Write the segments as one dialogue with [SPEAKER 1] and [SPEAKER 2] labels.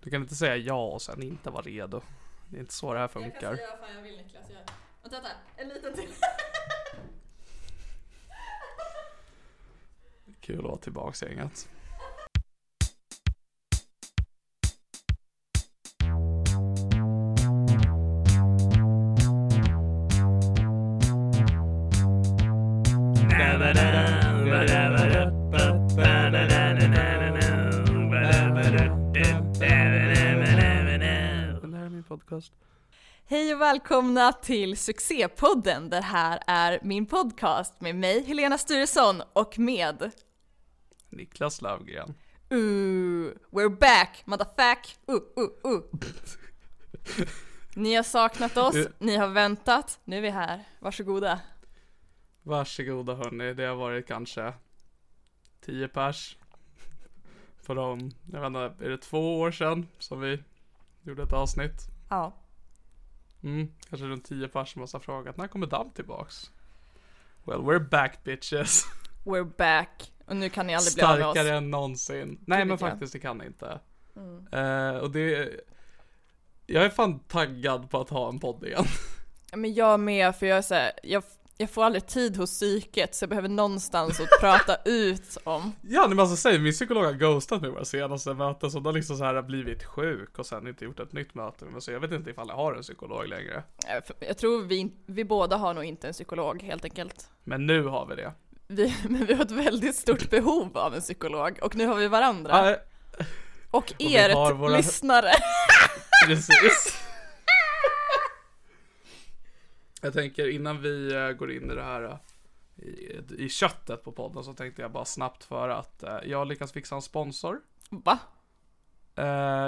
[SPEAKER 1] Du kan inte säga ja och sen inte vara redo. Det är inte så det här
[SPEAKER 2] Jag kan
[SPEAKER 1] funkar.
[SPEAKER 2] säga vad fan jag vill Niklas. Jag... Vänta, vänta. En liten till.
[SPEAKER 1] Kul att vara tillbaks i gänget. Podcast.
[SPEAKER 2] Hej och välkomna till Succépodden. Det här är min podcast med mig, Helena Sturesson, och med
[SPEAKER 1] Niklas Löfgren.
[SPEAKER 2] Uh, we're back, motherfuck! Uh, uh, uh. Ni har saknat oss, ni har väntat, nu är vi här. Varsågoda.
[SPEAKER 1] Varsågoda hörni, det har varit kanske 10 pers. För de, jag vet inte, är det två år sedan som vi gjorde ett avsnitt?
[SPEAKER 2] Ja.
[SPEAKER 1] Mm, kanske runt 10 pers som har frågat, när kommer Dam tillbaks? Well, we're back bitches.
[SPEAKER 2] We're back. Och nu kan ni aldrig bli av med
[SPEAKER 1] Starkare
[SPEAKER 2] oss.
[SPEAKER 1] än någonsin. Nej men faktiskt, det kan ni inte.
[SPEAKER 2] Mm.
[SPEAKER 1] Eh, och det, jag är fan taggad på att ha en podd igen.
[SPEAKER 2] Men jag med, för jag är så här, jag, jag får aldrig tid hos psyket så jag behöver någonstans att prata ut om.
[SPEAKER 1] Ja, men alltså säg, min psykolog har ghostat mig våra senaste möten, så då liksom så här blivit sjuk och sen inte gjort ett nytt möte med mig, så jag vet inte ifall jag har en psykolog längre.
[SPEAKER 2] Jag, tror vi, vi båda har nog inte en psykolog helt enkelt.
[SPEAKER 1] Men nu har vi det.
[SPEAKER 2] Vi, men vi har ett väldigt stort behov av en psykolog och nu har vi varandra.
[SPEAKER 1] Ja,
[SPEAKER 2] och er
[SPEAKER 1] har våra-
[SPEAKER 2] lyssnare.
[SPEAKER 1] precis. Jag tänker innan vi eh, går in i det här eh, i, i köttet på podden så tänkte jag bara snabbt för att eh, jag lyckas fixa en sponsor.
[SPEAKER 2] Va?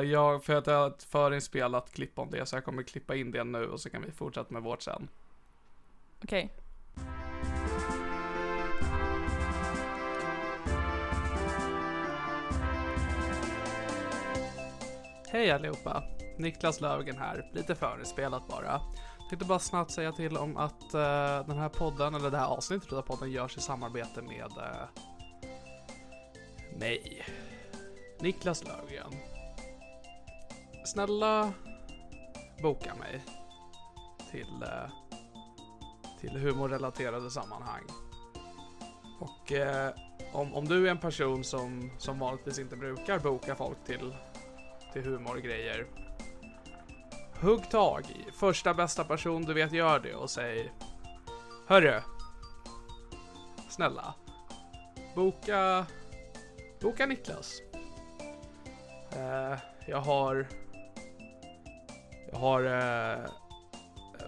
[SPEAKER 1] Jag, för att jag har ett förinspelat klipp om det så jag kommer klippa in det nu och så kan vi fortsätta med vårt sen.
[SPEAKER 2] Okej.
[SPEAKER 1] Hej allihopa! Niklas Löfgren här, lite förinspelat bara. Tänkte bara snabbt säga till om att uh, den här podden, eller det här avsnittet av podden görs i samarbete med uh, mig, Niklas Löfgren. Snälla boka mig till, uh, till humorrelaterade sammanhang. Och om, om du är en person som, som vanligtvis inte brukar boka folk till till humorgrejer. Hugg tag i första bästa person du vet gör det och säg Hörru. Snälla. Boka Boka Niklas. Eh, jag har Jag har eh,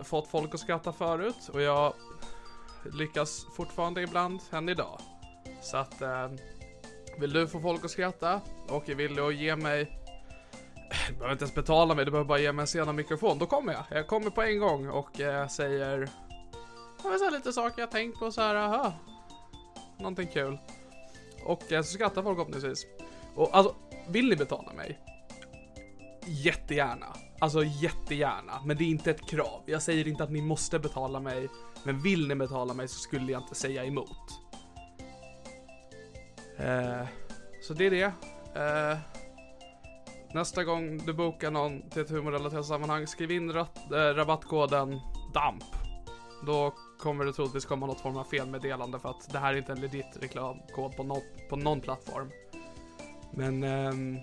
[SPEAKER 1] fått folk att skratta förut och jag lyckas fortfarande ibland än idag. Så att eh, vill du få folk att skratta och vill du ge mig du behöver inte ens betala mig, du behöver bara ge mig en sena mikrofon. Då kommer jag. Jag kommer på en gång och eh, säger ja, så här lite saker jag tänkt på så här. Aha. någonting kul. Och eh, så skrattar folk förhoppningsvis. Och alltså, vill ni betala mig? Jättegärna. Alltså jättegärna. Men det är inte ett krav. Jag säger inte att ni måste betala mig. Men vill ni betala mig så skulle jag inte säga emot. Eh, så det är det. Eh, nästa gång du bokar någon till ett humorrelaterat sammanhang, skriv in rat, äh, eh, rabattkoden DAMP. Då kommer det troligtvis komma något form av felmeddelande för att det här är inte en legit reklamkod på, no- på någon plattform. Men, ähm,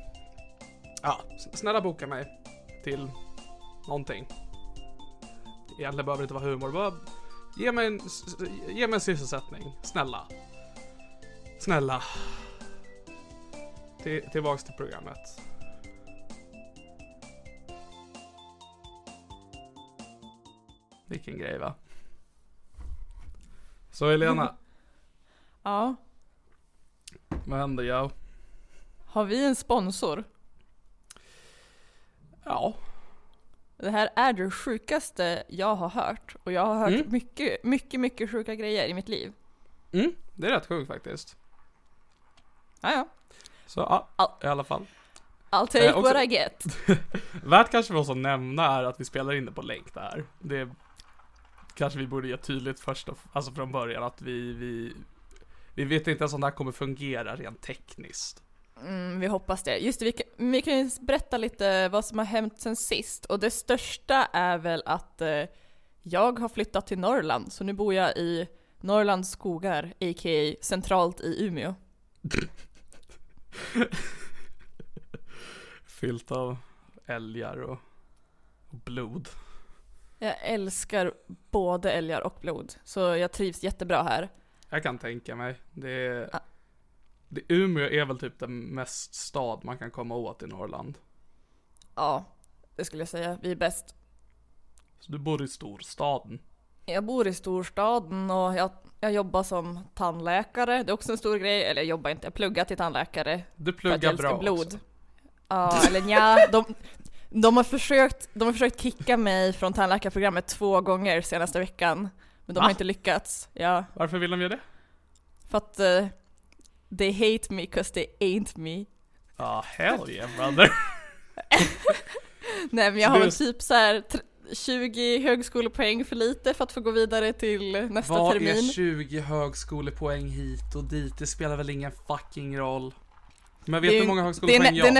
[SPEAKER 1] ja, snälla boka mig till någonting. Egentligen behöver det inte vara humor, bara ge mig en, s- ge mig en sysselsättning. Snälla. Snälla. Till, tillbaks till programmet. Vilken grej va? Så Helena,
[SPEAKER 2] Ja.
[SPEAKER 1] vad händer jag?
[SPEAKER 2] Har vi en sponsor?
[SPEAKER 1] Ja,
[SPEAKER 2] Det här är det sjukaste jag har hört. Och jag har hört
[SPEAKER 1] Mm.
[SPEAKER 2] mycket, mycket, mycket sjuka grejer i mitt liv.
[SPEAKER 1] mm, det är rätt sjukt faktiskt.
[SPEAKER 2] Ja, ja.
[SPEAKER 1] Så ja,
[SPEAKER 2] Al-
[SPEAKER 1] i alla fall.
[SPEAKER 2] I'll take
[SPEAKER 1] Eh, också-
[SPEAKER 2] what I get.
[SPEAKER 1] Värt kanske för oss att nämna är att vi spelar in det på länk det här. Det kanske vi borde ge tydligt först, alltså från början att vi, vi, vi vet inte ens om det här kommer fungera rent tekniskt.
[SPEAKER 2] Mm, vi hoppas det. Just det, vi kan, vi kan ju berätta lite vad som har hänt sen sist. Och det största är väl att eh, jag har flyttat till Norrland. Så nu bor jag i Norrlands skogar, a.k.a. centralt i Umeå.
[SPEAKER 1] Fyllt av älgar och, och blod.
[SPEAKER 2] Jag älskar både älgar och blod, så jag trivs jättebra här.
[SPEAKER 1] Jag kan tänka mig. Det är,
[SPEAKER 2] Ja.
[SPEAKER 1] det, Umeå är väl typ den mest stad man kan komma åt i Norrland.
[SPEAKER 2] Ja, det skulle jag säga. Vi är bäst.
[SPEAKER 1] Så du bor i storstaden.
[SPEAKER 2] Jag bor i storstaden och jag, jag jobbar som tandläkare. Det är också en stor grej. Eller jag jobbar inte, jag pluggar till tandläkare.
[SPEAKER 1] Du pluggar bra
[SPEAKER 2] blod.
[SPEAKER 1] också.
[SPEAKER 2] Ja, eller nja, de, de, har försökt, de har försökt kicka mig från tandläkarprogrammet två gånger senaste veckan. Men de
[SPEAKER 1] Va?
[SPEAKER 2] har inte lyckats. Ja,
[SPEAKER 1] Varför vill de göra det?
[SPEAKER 2] för att uh, they hate me 'cause they ain't me.
[SPEAKER 1] Ja, hell yeah brother.
[SPEAKER 2] Nej men jag har väl typ så här tr- 20 högskolepoäng för lite för att få gå vidare till nästa
[SPEAKER 1] Vad
[SPEAKER 2] termin.
[SPEAKER 1] är 20 högskolepoäng hit och dit? Det spelar väl ingen fucking roll. Men vet du hur många
[SPEAKER 2] det är,
[SPEAKER 1] högskolepoäng jag
[SPEAKER 2] det, är
[SPEAKER 1] har?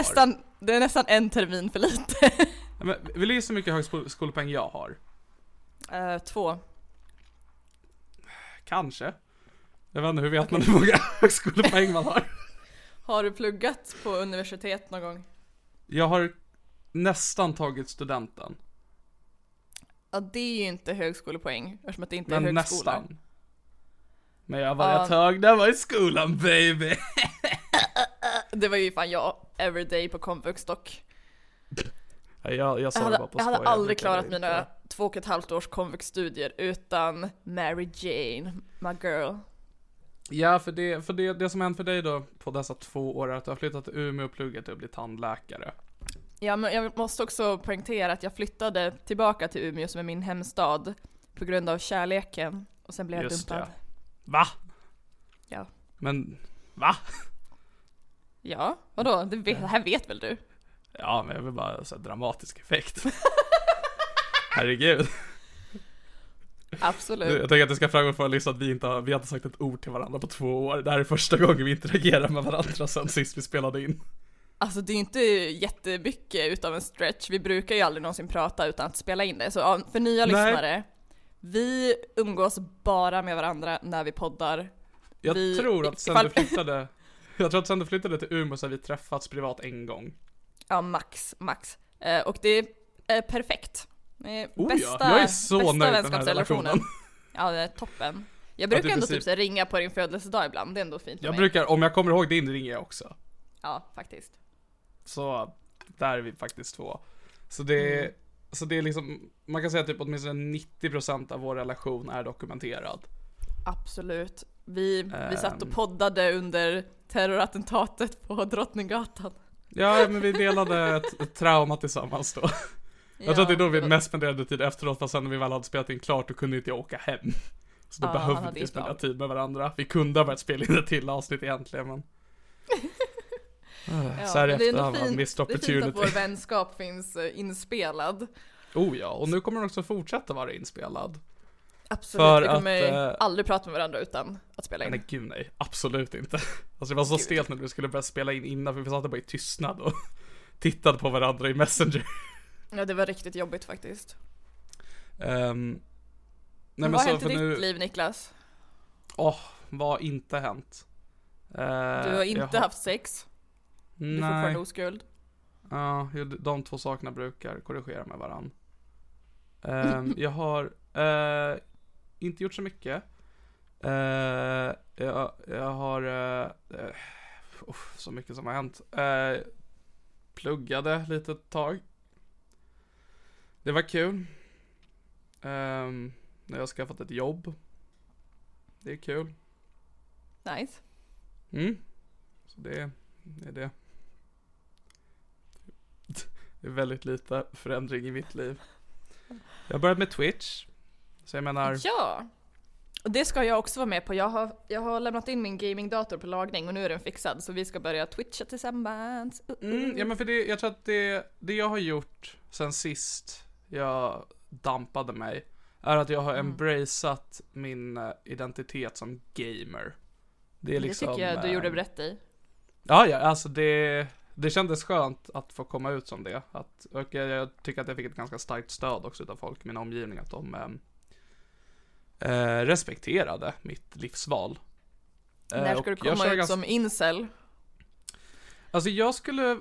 [SPEAKER 2] Det är nästan en termin för lite.
[SPEAKER 1] Men, vill du gissa hur mycket högskolepoäng jag har?
[SPEAKER 2] Eh, två.
[SPEAKER 1] Kanske. Jag vet inte, hur vet man hur många högskolepoäng man har?
[SPEAKER 2] Har du pluggat på universitet någon gång?
[SPEAKER 1] Jag har nästan tagit studenten.
[SPEAKER 2] Ja det är ju inte högskolepoäng eftersom att det inte
[SPEAKER 1] Men
[SPEAKER 2] är högskola.
[SPEAKER 1] nästan. Men jag var
[SPEAKER 2] Ja.
[SPEAKER 1] ett tag, där var i skolan baby.
[SPEAKER 2] Det var ju fan jag, everyday på komvux dock.
[SPEAKER 1] Ja, Jag, jag
[SPEAKER 2] Jag
[SPEAKER 1] det
[SPEAKER 2] hade,
[SPEAKER 1] bara på
[SPEAKER 2] jag hade aldrig klarat mina två och ett halvt års komvuxstudier utan Mary Jane, my girl.
[SPEAKER 1] Ja, för, det, för det, det som hänt för dig då på dessa två år är att du har flyttat till Umeå och pluggat till att bli tandläkare.
[SPEAKER 2] Ja men jag måste också poängtera att jag flyttade tillbaka till Umeå som är min hemstad på grund av kärleken och sen blev jag
[SPEAKER 1] Just
[SPEAKER 2] dumpad.
[SPEAKER 1] Va?
[SPEAKER 2] Ja.
[SPEAKER 1] Men, va?
[SPEAKER 2] Ja, vadå? Det, vet, det här vet väl du?
[SPEAKER 1] Ja, men jag vill bara här, dramatisk effekt. Herregud.
[SPEAKER 2] Absolut.
[SPEAKER 1] Jag tänker att det ska framgå för lyssna att vi inte har, vi har inte sagt ett ord till varandra på två år. Det här är första gången vi interagerar med varandra sen sist vi spelade in.
[SPEAKER 2] Alltså det är inte jättemycket utav en stretch, vi brukar ju aldrig någonsin prata utan att spela in det. Så för nya
[SPEAKER 1] Nej.
[SPEAKER 2] lyssnare, vi umgås bara med varandra när vi poddar.
[SPEAKER 1] Jag
[SPEAKER 2] Vi-
[SPEAKER 1] tror att sen
[SPEAKER 2] ifall-
[SPEAKER 1] du flyttade, jag tror att sen du flyttade till Umeå så har vi träffats privat en gång.
[SPEAKER 2] Ja, max, max. Eh, och det är perfekt. Det är
[SPEAKER 1] Oh
[SPEAKER 2] bästa,
[SPEAKER 1] ja, jag är så
[SPEAKER 2] bästa
[SPEAKER 1] nöjd med den här relationen.
[SPEAKER 2] Ja, det är toppen. Jag brukar ändå
[SPEAKER 1] princip-
[SPEAKER 2] typ ringa på din födelsedag ibland, det är ändå fint
[SPEAKER 1] Jag
[SPEAKER 2] mig.
[SPEAKER 1] brukar, om jag kommer ihåg din ringer jag också.
[SPEAKER 2] Ja, faktiskt.
[SPEAKER 1] Så där är vi faktiskt två. Så det,
[SPEAKER 2] Mm.
[SPEAKER 1] så det är liksom, man kan säga att typ åtminstone 90% av vår relation är dokumenterad.
[SPEAKER 2] Absolut. Vi, vi satt och
[SPEAKER 1] Ehm.
[SPEAKER 2] poddade under terrorattentatet på Drottninggatan.
[SPEAKER 1] Ja, men vi delade ett, ett trauma tillsammans då. Jag tror att det är då vi mest spenderade tid efteråt, fast sen när vi väl hade spelat in klart, då kunde inte jag åka hem. Så då
[SPEAKER 2] Ja,
[SPEAKER 1] behövde vi
[SPEAKER 2] ju
[SPEAKER 1] spendera tid med varandra. Vi kunde ha börjat spela in ett till avsnitt egentligen men...
[SPEAKER 2] Ja,
[SPEAKER 1] så här
[SPEAKER 2] det är ändå fint-
[SPEAKER 1] missed
[SPEAKER 2] Det är fint att
[SPEAKER 1] opportunity.
[SPEAKER 2] vår vänskap finns eh, inspelad.
[SPEAKER 1] Oh ja, och nu kommer den också fortsätta vara inspelad.
[SPEAKER 2] Absolut,
[SPEAKER 1] För
[SPEAKER 2] vi kommer
[SPEAKER 1] att, eh,
[SPEAKER 2] aldrig prata med varandra utan att spela in.
[SPEAKER 1] Nej gud nej, absolut inte. Alltså det var så
[SPEAKER 2] Gud.
[SPEAKER 1] stelt när vi skulle börja spela in innan för vi satt bara i tystnad och tittade på varandra i Messenger.
[SPEAKER 2] Ja, det var riktigt jobbigt faktiskt.
[SPEAKER 1] Ehm, nej
[SPEAKER 2] Men vad har hänt i ditt
[SPEAKER 1] nu-
[SPEAKER 2] liv Niklas?
[SPEAKER 1] Åh, vad har inte hänt? Eh,
[SPEAKER 2] Du har inte
[SPEAKER 1] har-
[SPEAKER 2] haft sex, du är fortfarande
[SPEAKER 1] Nej,
[SPEAKER 2] oskuld.
[SPEAKER 1] ja, jo, de två sakerna brukar korrigera med varann. Ehm, jag har eh, inte gjort så mycket. Eh, jag, jag har, uh, så mycket som har hänt. Pluggade lite ett tag. Det var kul. Um, jag har skaffat ett jobb. Det är kul.
[SPEAKER 2] Nice.
[SPEAKER 1] Mm. Så det, det är det. Det är väldigt lite förändring i mitt liv. Jag har börjat med Twitch. Så jag menar,
[SPEAKER 2] Ja! Och det ska jag också vara med på. Jag har, jag har lämnat in min gamingdator på lagning och nu är den fixad så vi ska börja twitcha tillsammans. Uh, uh.
[SPEAKER 1] mm, ja men för det, jag tror att det, det jag har gjort sen sist jag dampade mig är att jag har
[SPEAKER 2] Mm.
[SPEAKER 1] embraceat min eh, identitet som gamer. Det är liksom...
[SPEAKER 2] det tycker jag du
[SPEAKER 1] eh,
[SPEAKER 2] gjorde rätt i.
[SPEAKER 1] Ja, ja, alltså det, det kändes skönt att få komma ut som det. Att, och jag, jag tycker att jag fick ett ganska starkt stöd också utav folk i min omgivning, att de eh, respekterade mitt livsval. Eh,
[SPEAKER 2] När ska du komma ut
[SPEAKER 1] ganska-
[SPEAKER 2] som incel?
[SPEAKER 1] Alltså jag skulle,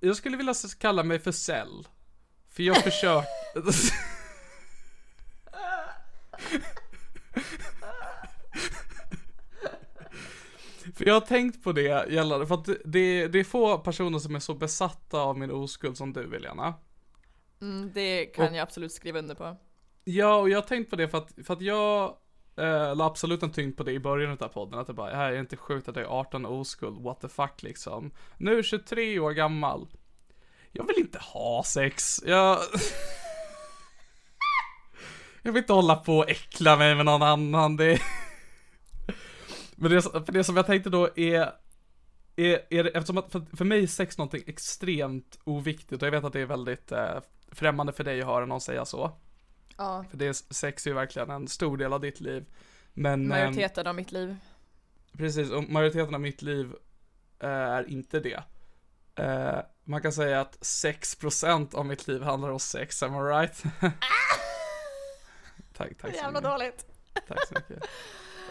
[SPEAKER 1] jag skulle vilja kalla mig för cell. För jag försöker... För jag har tänkt på det gällande, för att det, det är få personer som är så besatta av min oskuld som du Helena.
[SPEAKER 2] Mm, det kan
[SPEAKER 1] Och-
[SPEAKER 2] jag absolut skriva under på.
[SPEAKER 1] Ja, och jag har tänkt på det för att, för att jag eh, la absolut en tyngd på det i början av podden. Att det bara, här är det inte sjukt att jag är 18 och oskuld, what the fuck liksom. Nu är jag 23 år gammal. Jag vill inte ha sex. Jag... jag vill inte hålla på och äckla mig med någon annan. Det... Men det, för det som jag tänkte då är är, är det, eftersom att för, för mig är sex någonting extremt oviktigt och jag vet att det är väldigt eh, främmande för dig att höra någon säga så.
[SPEAKER 2] Ja,
[SPEAKER 1] För det är, sex är ju verkligen en stor del av ditt liv. Men
[SPEAKER 2] majoriteten av mitt liv.
[SPEAKER 1] precis, och majoriteten av mitt liv eh, är inte det. Eh, man kan säga att 6% av mitt liv handlar om sex, am I right? tack, tack så
[SPEAKER 2] Jävla
[SPEAKER 1] mycket.
[SPEAKER 2] dåligt.
[SPEAKER 1] Tack så mycket.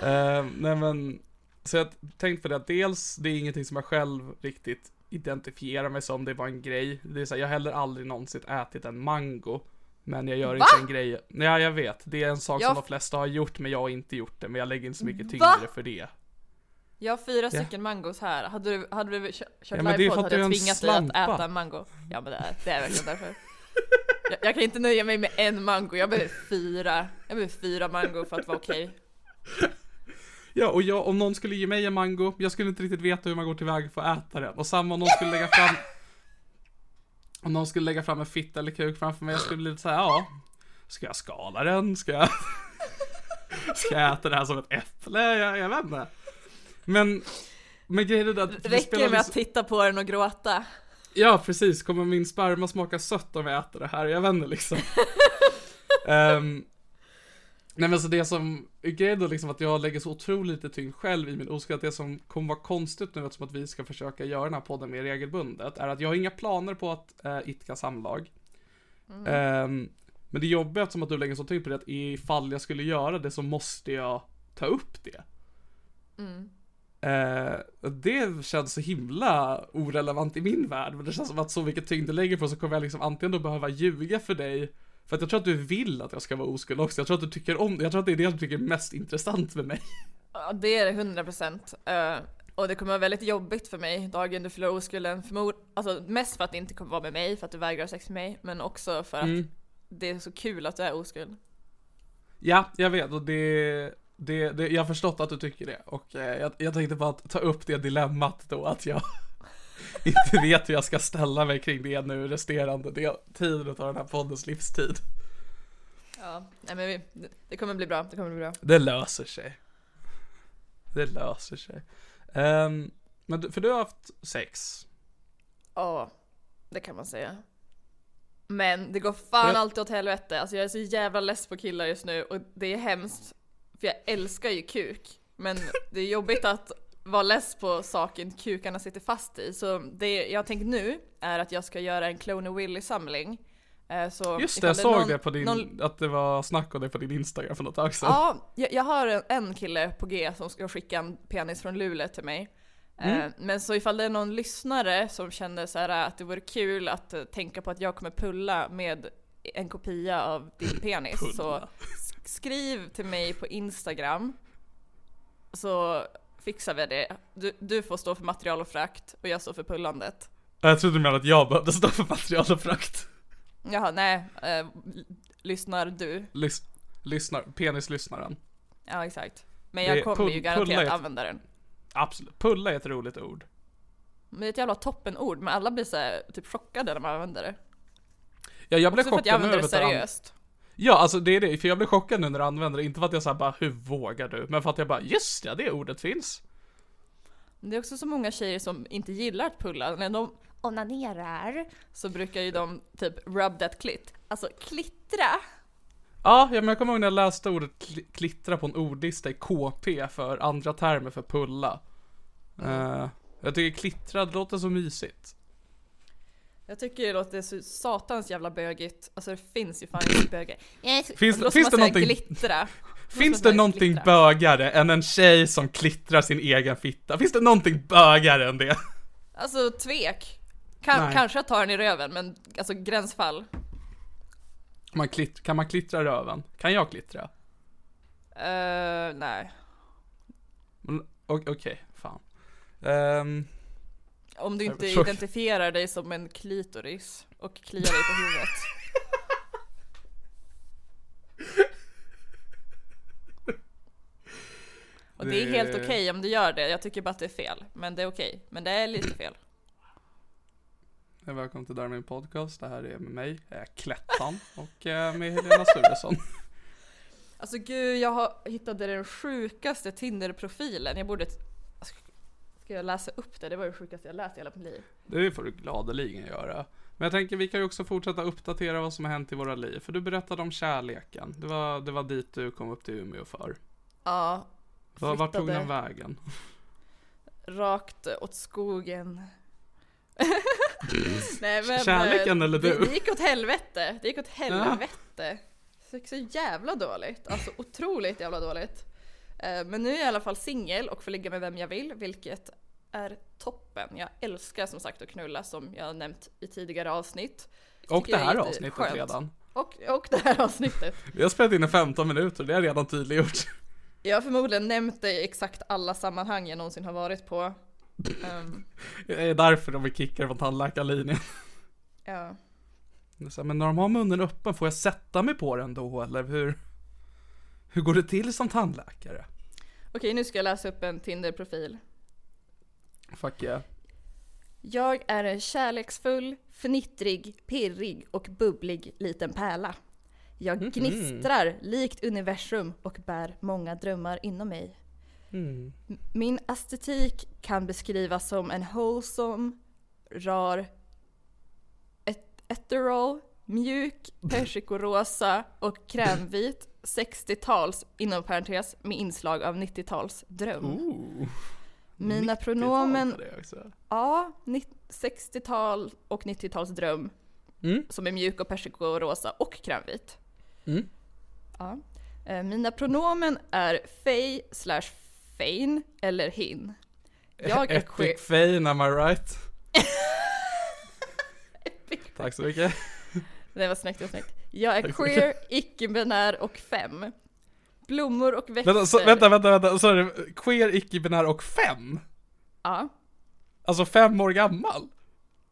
[SPEAKER 1] Eh, nej men, så jag tänkte på det att dels, det är ingenting som jag själv riktigt identifierar mig som, det var en grej. Det är så här, jag har heller aldrig någonsin ätit en mango. Men jag gör
[SPEAKER 2] Va?
[SPEAKER 1] inte en grej, ja jag vet, det är en sak
[SPEAKER 2] Jag
[SPEAKER 1] som de flesta har gjort men jag har inte gjort det, men jag lägger inte så mycket
[SPEAKER 2] Va?
[SPEAKER 1] tyngre för det.
[SPEAKER 2] Jag har fyra
[SPEAKER 1] Ja.
[SPEAKER 2] stycken mangos här. Hade du, hade du kö- kört
[SPEAKER 1] Ja,
[SPEAKER 2] livepodd hade jag tvingat dig att äta en mango. Ja men det är, det är verkligen därför. Jag, jag kan inte nöja mig med en mango, jag behöver fyra. Jag behöver fyra mango för att vara okej.
[SPEAKER 1] Ja, och jag, om någon skulle ge mig en mango, jag skulle inte riktigt veta hur man går tillväga för att äta den. Och samma om någon skulle lägga fram Om någon skulle lägga fram en fitta eller kuk framför mig, jag skulle bli lite såhär, ja Ska jag skala den? Ska jag Ska jag äta det här som ett äpple? Jag, jag vet inte Men Men grejen är att det
[SPEAKER 2] Räcker det med
[SPEAKER 1] liksom-
[SPEAKER 2] att titta på den och gråta?
[SPEAKER 1] Ja, precis. Kommer min sperma smaka sött om jag äter det här? Jag vet inte liksom. Ehm, nej men så det som, grejen då liksom att jag lägger så otroligt lite tyngd själv i min oskuld, att det som kommer vara konstigt nu eftersom att vi ska försöka göra den här podden mer regelbundet, är att jag har inga planer på att äh, idka samlag. Ehm, men det jobbiga eftersom att du lägger så tyngd på det, att ifall jag skulle göra det så måste jag ta upp det. Eh, och det känns så himla orelevant i min värld, men det känns som att så mycket tyngd du lägger på så kommer jag liksom antingen då behöva ljuga för dig, för att jag tror att du vill att jag ska vara oskuld också, jag tror att du tycker om det, jag tror att det är det du tycker är mest intressant med mig.
[SPEAKER 2] Ja, det är det 100 procent. och det kommer vara väldigt jobbigt för mig dagen du förlorar oskulden. Förmod, alltså mest för att det inte kommer vara med mig, för att du vägrar sex med mig, men också för att
[SPEAKER 1] Mm.
[SPEAKER 2] det är så kul att du är oskuld.
[SPEAKER 1] Ja, jag vet och det, det, det jag har förstått att du tycker det och eh, jag, jag tänkte bara att ta upp det dilemmat då att jag inte vet hur jag ska ställa mig kring det nu resterande del, tiden av den här poddens livstid.
[SPEAKER 2] Ja, nej men vi, det kommer bli bra, det kommer bli bra.
[SPEAKER 1] Det löser sig. Det löser sig. Ehm, men för du har haft sex.
[SPEAKER 2] Ja, det kan man säga. Men det går fan
[SPEAKER 1] Jag-
[SPEAKER 2] alltid åt helvete. Alltså jag är så jävla less på killar just nu och det är hemskt. För jag älskar ju kuk. Men det är jobbigt att vara less på saken kukarna sitter fast i. Så det jag tänkt nu är att jag ska göra en Clone Willy samling. Eh, Så
[SPEAKER 1] Just det, jag
[SPEAKER 2] ifall
[SPEAKER 1] såg
[SPEAKER 2] någon-
[SPEAKER 1] det på din,
[SPEAKER 2] någon-
[SPEAKER 1] att det var snack om det på din Instagram för något tag sedan.
[SPEAKER 2] Ja, jag, jag har en, en kille på G som ska skicka en penis från Luleå till mig. Eh, Men så ifall det är någon lyssnare som känner så här att det vore kul att eh, tänka på att jag kommer pulla med en kopia av din penis så sk- skriv till mig på Instagram så fixar vi det. Du, du får stå för material och frakt och jag står för pullandet.
[SPEAKER 1] Jag trodde du menade att jag behövde stå för material och frakt.
[SPEAKER 2] Jaha, nej. Eh, lyssnar du?
[SPEAKER 1] Lys, lyssnar, penislyssnaren.
[SPEAKER 2] Ja, exakt. Men
[SPEAKER 1] Det
[SPEAKER 2] jag kommer ju garanterat
[SPEAKER 1] ett-
[SPEAKER 2] använda den.
[SPEAKER 1] Absolut. Pulla är ett roligt ord.
[SPEAKER 2] Men det är ett jävla toppenord, men alla blir så här, typ chockade när man använder det.
[SPEAKER 1] Ja, jag blev
[SPEAKER 2] att jag
[SPEAKER 1] chockad nu
[SPEAKER 2] använder
[SPEAKER 1] över
[SPEAKER 2] det
[SPEAKER 1] att du an-
[SPEAKER 2] seriöst.
[SPEAKER 1] Ja, alltså det är det. För jag blev chockad nu när du använder det. Inte för att jag sa bara, hur vågar du? Men för att jag bara, just ja, det ordet finns.
[SPEAKER 2] Det är också så många tjejer som inte gillar att pulla. När de onanerar så brukar ju de typ rub that clit. Alltså klittra.
[SPEAKER 1] Ja, men jag kommer ihåg när jag läste ordet kli- klittra på en ordlista i KP för andra termer för pulla. Eh, jag tycker klittra, det låter så mysigt.
[SPEAKER 2] Jag tycker det låter så satans jävla bögigt. Alltså det finns ju fan inte bögar.
[SPEAKER 1] Finns-
[SPEAKER 2] låter
[SPEAKER 1] finns det någonting-
[SPEAKER 2] Glittra.
[SPEAKER 1] Finns det någonting
[SPEAKER 2] klittra.
[SPEAKER 1] bögare än en tjej som klittrar sin egen fitta? Finns det någonting bögare än det?
[SPEAKER 2] Alltså tvek. Kan, kanske jag tar den i röven men alltså gränsfall.
[SPEAKER 1] Man klitt, kan man klittra röven? Kan jag klittra?
[SPEAKER 2] Uh, nej.
[SPEAKER 1] Okej, fan. Ehm,
[SPEAKER 2] Om du inte identifierar dig som en klitoris och kliar dig på huvudet. Och det är helt okej om du gör det, jag tycker bara att det är fel. Men det är okej. Men det är lite fel.
[SPEAKER 1] Välkommen till Darmin Podcast. Det här är med mig, Klättan, och eh, med Helena Sturesson.
[SPEAKER 2] Alltså gud, jag har hittade den sjukaste Tinder-profilen. Jag borde... Ska jag läsa upp det? Det var det sjukaste jag läst i hela mitt liv.
[SPEAKER 1] Det får du gladeligen göra. Men jag tänker vi kan ju också fortsätta uppdatera vad som har hänt i våra liv. För du berättade om kärleken. Det var, det var dit du kom upp till Umeå för.
[SPEAKER 2] Ja,
[SPEAKER 1] Var, vart tog den vägen?
[SPEAKER 2] rakt åt skogen. Nej, men,
[SPEAKER 1] Kärleken
[SPEAKER 2] eh,
[SPEAKER 1] eller
[SPEAKER 2] det,
[SPEAKER 1] du?
[SPEAKER 2] Det gick åt helvete. Det gick åt helvete. Det gick så jävla dåligt. Alltså otroligt jävla dåligt. Eh, Men nu är jag i alla fall singel och får ligga med vem jag vill, vilket är toppen. Jag älskar som sagt att knulla som jag har nämnt i tidigare avsnitt.
[SPEAKER 1] Och det här
[SPEAKER 2] är
[SPEAKER 1] avsnittet
[SPEAKER 2] jätteskönt.
[SPEAKER 1] redan.
[SPEAKER 2] Och, och det här avsnittet.
[SPEAKER 1] Vi har spelat in i 15 minuter, det har jag redan tydliggjort.
[SPEAKER 2] Jag har förmodligen nämnt det i exakt alla sammanhang jag någonsin har varit på. Ehm,
[SPEAKER 1] Det är därför de vill kicka från tandläkarlinjen.
[SPEAKER 2] ja.
[SPEAKER 1] Här, Men när de har munnen öppen, får jag sätta mig på den då eller hur? Hur går det till som tandläkare?
[SPEAKER 2] Okej, nu ska jag läsa upp en Tinder-profil.
[SPEAKER 1] Fuck yeah.
[SPEAKER 2] Jag är en kärleksfull, fnittrig, pirrig och bubblig liten pärla. Jag gnistrar likt universum och bär många drömmar inom mig. M- Min estetik kan beskrivas som en wholesome, rar, et- ethereal, mjuk, persikorosa och krämvit 60-tals, inom parentes, med inslag av 90-tals dröm.
[SPEAKER 1] Ooh.
[SPEAKER 2] Mina
[SPEAKER 1] 90-tal
[SPEAKER 2] pronomen. Ja, nitt- 60-tal och 90-talsdröm.
[SPEAKER 1] Mm.
[SPEAKER 2] Som är mjuk och persikorosa och krämvit.
[SPEAKER 1] Mm.
[SPEAKER 2] Ja. Eh, Mina pronomen är fej slash fein eller hin. Jag är.
[SPEAKER 1] Epic fame, am I right? Tack så mycket.
[SPEAKER 2] Det var snyggt, det var snyggt. Jag är queer, icke-binär och fem. Blommor och växter.
[SPEAKER 1] Vänta, så, vänta, vänta, vänta, så är det queer, icke-binär och fem?
[SPEAKER 2] Ja.
[SPEAKER 1] Alltså fem år gammal?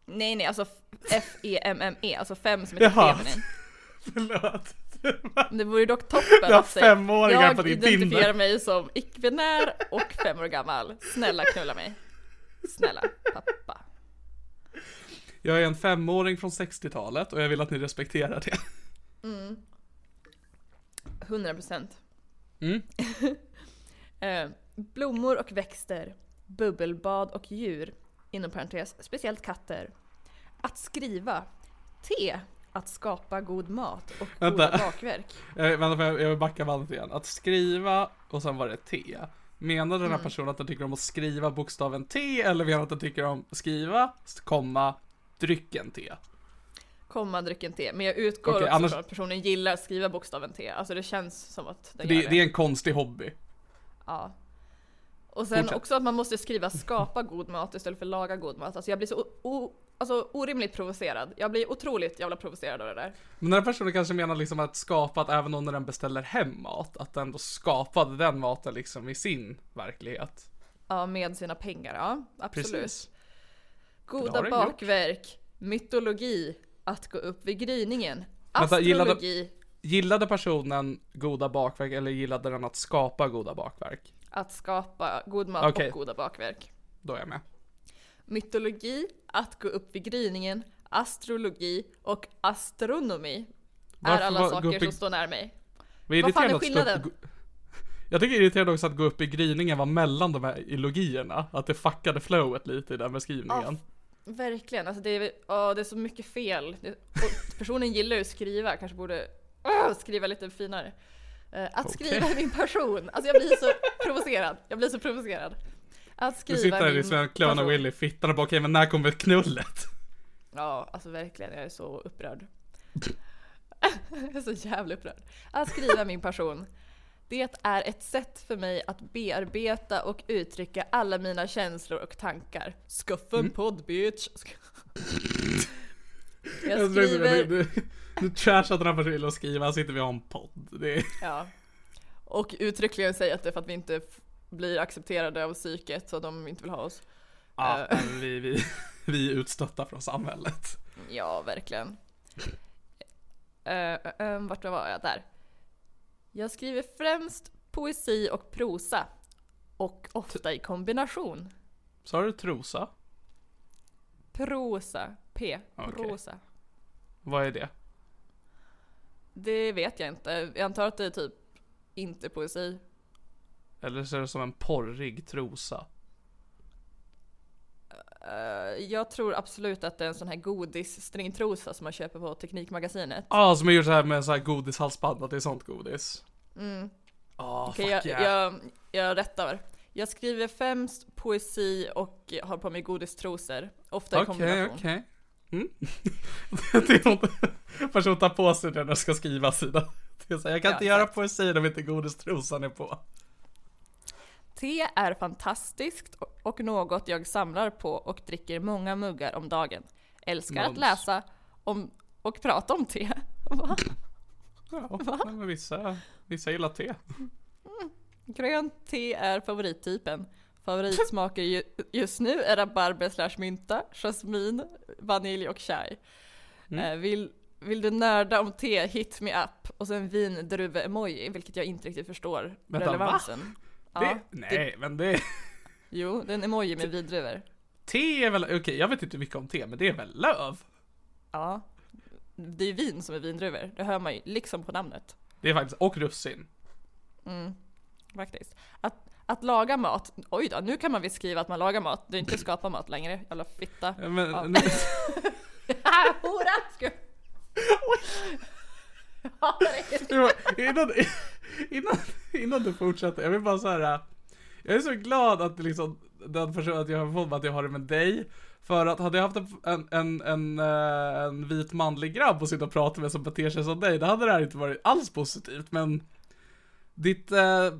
[SPEAKER 2] Nej, nej, alltså F-E-M-M-E, alltså fem som heter
[SPEAKER 1] Jaha.
[SPEAKER 2] feminin.
[SPEAKER 1] Förlåt.
[SPEAKER 2] Det vore dock toppen
[SPEAKER 1] Jag
[SPEAKER 2] att säga,
[SPEAKER 1] femåringar på din
[SPEAKER 2] Jag identifierar
[SPEAKER 1] Tinder.
[SPEAKER 2] mig som icke-binär och fem år gammal. Snälla knulla mig. Snälla, pappa.
[SPEAKER 1] Jag är en femåring från 60-talet och jag vill att ni respekterar det.
[SPEAKER 2] 100%.
[SPEAKER 1] Mm.
[SPEAKER 2] Eh, blommor och växter, bubbelbad och djur, inom parentes, speciellt katter. Att skriva, te, att skapa god mat och goda bakverk.
[SPEAKER 1] Jag, vänta, jag, jag vill backa bandet igen. Att skriva och sen var det T. Menar den här personen att den tycker om att skriva bokstaven T eller menar att den tycker om skriva, komma, drycken T?
[SPEAKER 2] Komma drycken te, men jag utgår
[SPEAKER 1] Okej,
[SPEAKER 2] också
[SPEAKER 1] annars-
[SPEAKER 2] från att personen gillar att skriva bokstaven te. Alltså det känns som att den
[SPEAKER 1] Det,
[SPEAKER 2] gör det.
[SPEAKER 1] det är en konstig hobby.
[SPEAKER 2] Ja. Och sen
[SPEAKER 1] Fortsätt.
[SPEAKER 2] också att man måste skriva skapa god mat istället för laga god mat. Alltså jag blir så o- alltså, orimligt provocerad. Jag blir otroligt jävla provocerad av det där.
[SPEAKER 1] Men den här personen kanske menar liksom att skapa att även om när den beställer hem mat, att den då skapade den maten liksom i sin verklighet.
[SPEAKER 2] Ja, med sina pengar. Ja, absolut.
[SPEAKER 1] Precis.
[SPEAKER 2] Goda bakverk, mytologi, att gå upp vid gryningen,
[SPEAKER 1] Vänta, gillade-
[SPEAKER 2] astrologi,
[SPEAKER 1] Gillade personen goda bakverk eller gillade den att skapa goda bakverk?
[SPEAKER 2] att skapa god mat
[SPEAKER 1] Okej.
[SPEAKER 2] och goda bakverk.
[SPEAKER 1] Då är jag med.
[SPEAKER 2] Mytologi, att gå upp vid gryningen, astrologi och astronomi
[SPEAKER 1] Varför
[SPEAKER 2] är alla
[SPEAKER 1] var-
[SPEAKER 2] saker
[SPEAKER 1] i-
[SPEAKER 2] som står nära mig.
[SPEAKER 1] Vad
[SPEAKER 2] Vad fan är
[SPEAKER 1] stå upp-
[SPEAKER 2] skillnaden?
[SPEAKER 1] Jag tycker det är irriterande också att gå upp i gryningen var mellan de här illogierna. Att det fuckade flowet lite i den beskrivningen.
[SPEAKER 2] Verkligen, alltså det är, åh, det är så mycket fel. Det, personen gillar ju att skriva, kanske borde åh, skriva lite finare. Eh, att
[SPEAKER 1] Okej.
[SPEAKER 2] skriva är min person. Alltså jag blir så provocerad. Jag blir så provocerad. Att
[SPEAKER 1] Du
[SPEAKER 2] skriva
[SPEAKER 1] sitter
[SPEAKER 2] är
[SPEAKER 1] där i Sven och Willy, fittan och bara okej men när kommer knullet?
[SPEAKER 2] Ja, alltså verkligen, jag är så upprörd. jag är så jävla upprörd. Att skriva min person. Det är ett sätt för mig att bearbeta och uttrycka alla mina känslor och tankar. Skaffa
[SPEAKER 1] Mm.
[SPEAKER 2] podd bitch! Jag skriver...
[SPEAKER 1] Du, du trashar personen och skriver, här sitter vi och har en podd. Är,
[SPEAKER 2] Ja. Och uttryckligen säga att det är för att vi inte blir accepterade av psyket så de inte vill ha oss.
[SPEAKER 1] ja,
[SPEAKER 2] Eh.
[SPEAKER 1] vi, vi, vi är utstötta från samhället.
[SPEAKER 2] Ja, verkligen. Uh, uh, vart var jag? Där. Jag skriver främst poesi och prosa. Och ofta i kombination.
[SPEAKER 1] Sa du trosa?
[SPEAKER 2] Prosa. P. Prosa.
[SPEAKER 1] Vad är det?
[SPEAKER 2] Det vet jag inte. Jag antar att det är typ inte poesi.
[SPEAKER 1] Eller så är det som en porrig trosa?
[SPEAKER 2] Eh, jag tror absolut att det är en sån här godisstringtrosa som man köper på Teknikmagasinet.
[SPEAKER 1] Ja, ah, som är gjort så här med så här godishalsband, att det är sånt godis.
[SPEAKER 2] Mm.
[SPEAKER 1] Ah,
[SPEAKER 2] Okej,
[SPEAKER 1] fuck
[SPEAKER 2] jag,
[SPEAKER 1] yeah.
[SPEAKER 2] jag, jag rättar. Jag skriver främst poesi och har på mig godistrosor. Ofta i
[SPEAKER 1] Okej,
[SPEAKER 2] kombination.
[SPEAKER 1] okej. Mm. det är något person tar på sig det när de ska skriva sina. Jag kan
[SPEAKER 2] Ja,
[SPEAKER 1] inte göra poesi om inte godistrosan är på.
[SPEAKER 2] Te är fantastiskt och- något jag samlar på och dricker många muggar om dagen. Älskar att
[SPEAKER 1] Mums.
[SPEAKER 2] läsa om och prata om te. Va?
[SPEAKER 1] Ja, men vissa, vissa gillar te.
[SPEAKER 2] Grönt te är favorittypen. Favoritsmaker ju, just nu är rabarber slash mynta, jasmin, vanilj och chai.
[SPEAKER 1] Mm.
[SPEAKER 2] Eh, vill, vill du nörda om te, hit me up. Och sen vindruve-emoji, vilket jag inte riktigt förstår
[SPEAKER 1] Vänta,
[SPEAKER 2] relevansen.
[SPEAKER 1] Det,
[SPEAKER 2] Ja,
[SPEAKER 1] nej, men det...
[SPEAKER 2] jo, det är en emoji med vindruvor.
[SPEAKER 1] Te är väl, okej jag vet inte mycket om te, men det är väl löv?
[SPEAKER 2] Ja. Det är ju vin som är vindruvor, det hör man ju liksom på namnet.
[SPEAKER 1] Det är faktiskt, och russin.
[SPEAKER 2] Mm, faktiskt. Att, att laga mat, oj då, nu kan man visst skriva att man lagar mat, det är inte skapa mat längre, jävla fitta.
[SPEAKER 1] Men,
[SPEAKER 2] Ja.
[SPEAKER 1] nu,
[SPEAKER 2] Hora! Ja,
[SPEAKER 1] innan, innan, innan du fortsätter, jag vill bara så här. Jag är så glad att liksom, den personen, att jag har fått att jag har det med dig. För att hade jag haft en, en, en, en vit manlig grabb att sitta och prata med som beter sig som dig, då hade det här inte varit alls positivt. Men ditt, eh,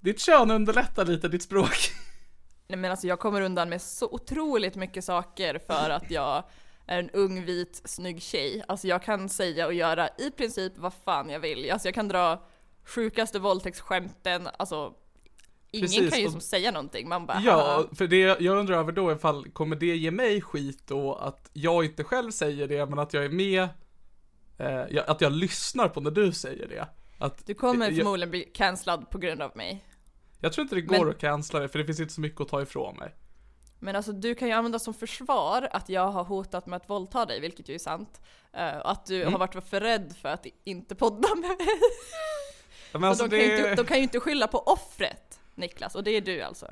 [SPEAKER 1] ditt kön underlättar lite ditt språk.
[SPEAKER 2] Nej men alltså jag kommer undan med så otroligt mycket saker för att jag är en ung vit snygg tjej. Alltså jag kan säga och göra i princip vad fan jag vill. Alltså jag kan dra sjukaste våldtäktsskämten, alltså ingen
[SPEAKER 1] Precis,
[SPEAKER 2] kan ju
[SPEAKER 1] och-
[SPEAKER 2] som säga någonting. Man bara
[SPEAKER 1] Ja,
[SPEAKER 2] "Haha."
[SPEAKER 1] för det jag undrar över då ifall, kommer det ge mig skit då att jag inte själv säger det, men att jag är med, eh, att jag lyssnar på när du säger det? Att,
[SPEAKER 2] Du kommer
[SPEAKER 1] jag,
[SPEAKER 2] förmodligen bli cancellad på grund av mig.
[SPEAKER 1] jag tror inte det går
[SPEAKER 2] Men-
[SPEAKER 1] att cancella det, för det finns inte så mycket att ta ifrån mig.
[SPEAKER 2] Men alltså du kan ju använda som försvar att jag har hotat med att våldta dig, vilket ju är sant. Eh, och att du
[SPEAKER 1] Mm.
[SPEAKER 2] har varit för rädd för att inte podda med mig.
[SPEAKER 1] Men
[SPEAKER 2] Så
[SPEAKER 1] alltså
[SPEAKER 2] de, kan
[SPEAKER 1] det,
[SPEAKER 2] inte, de kan ju inte skylla på offret, Niklas, och det är du alltså.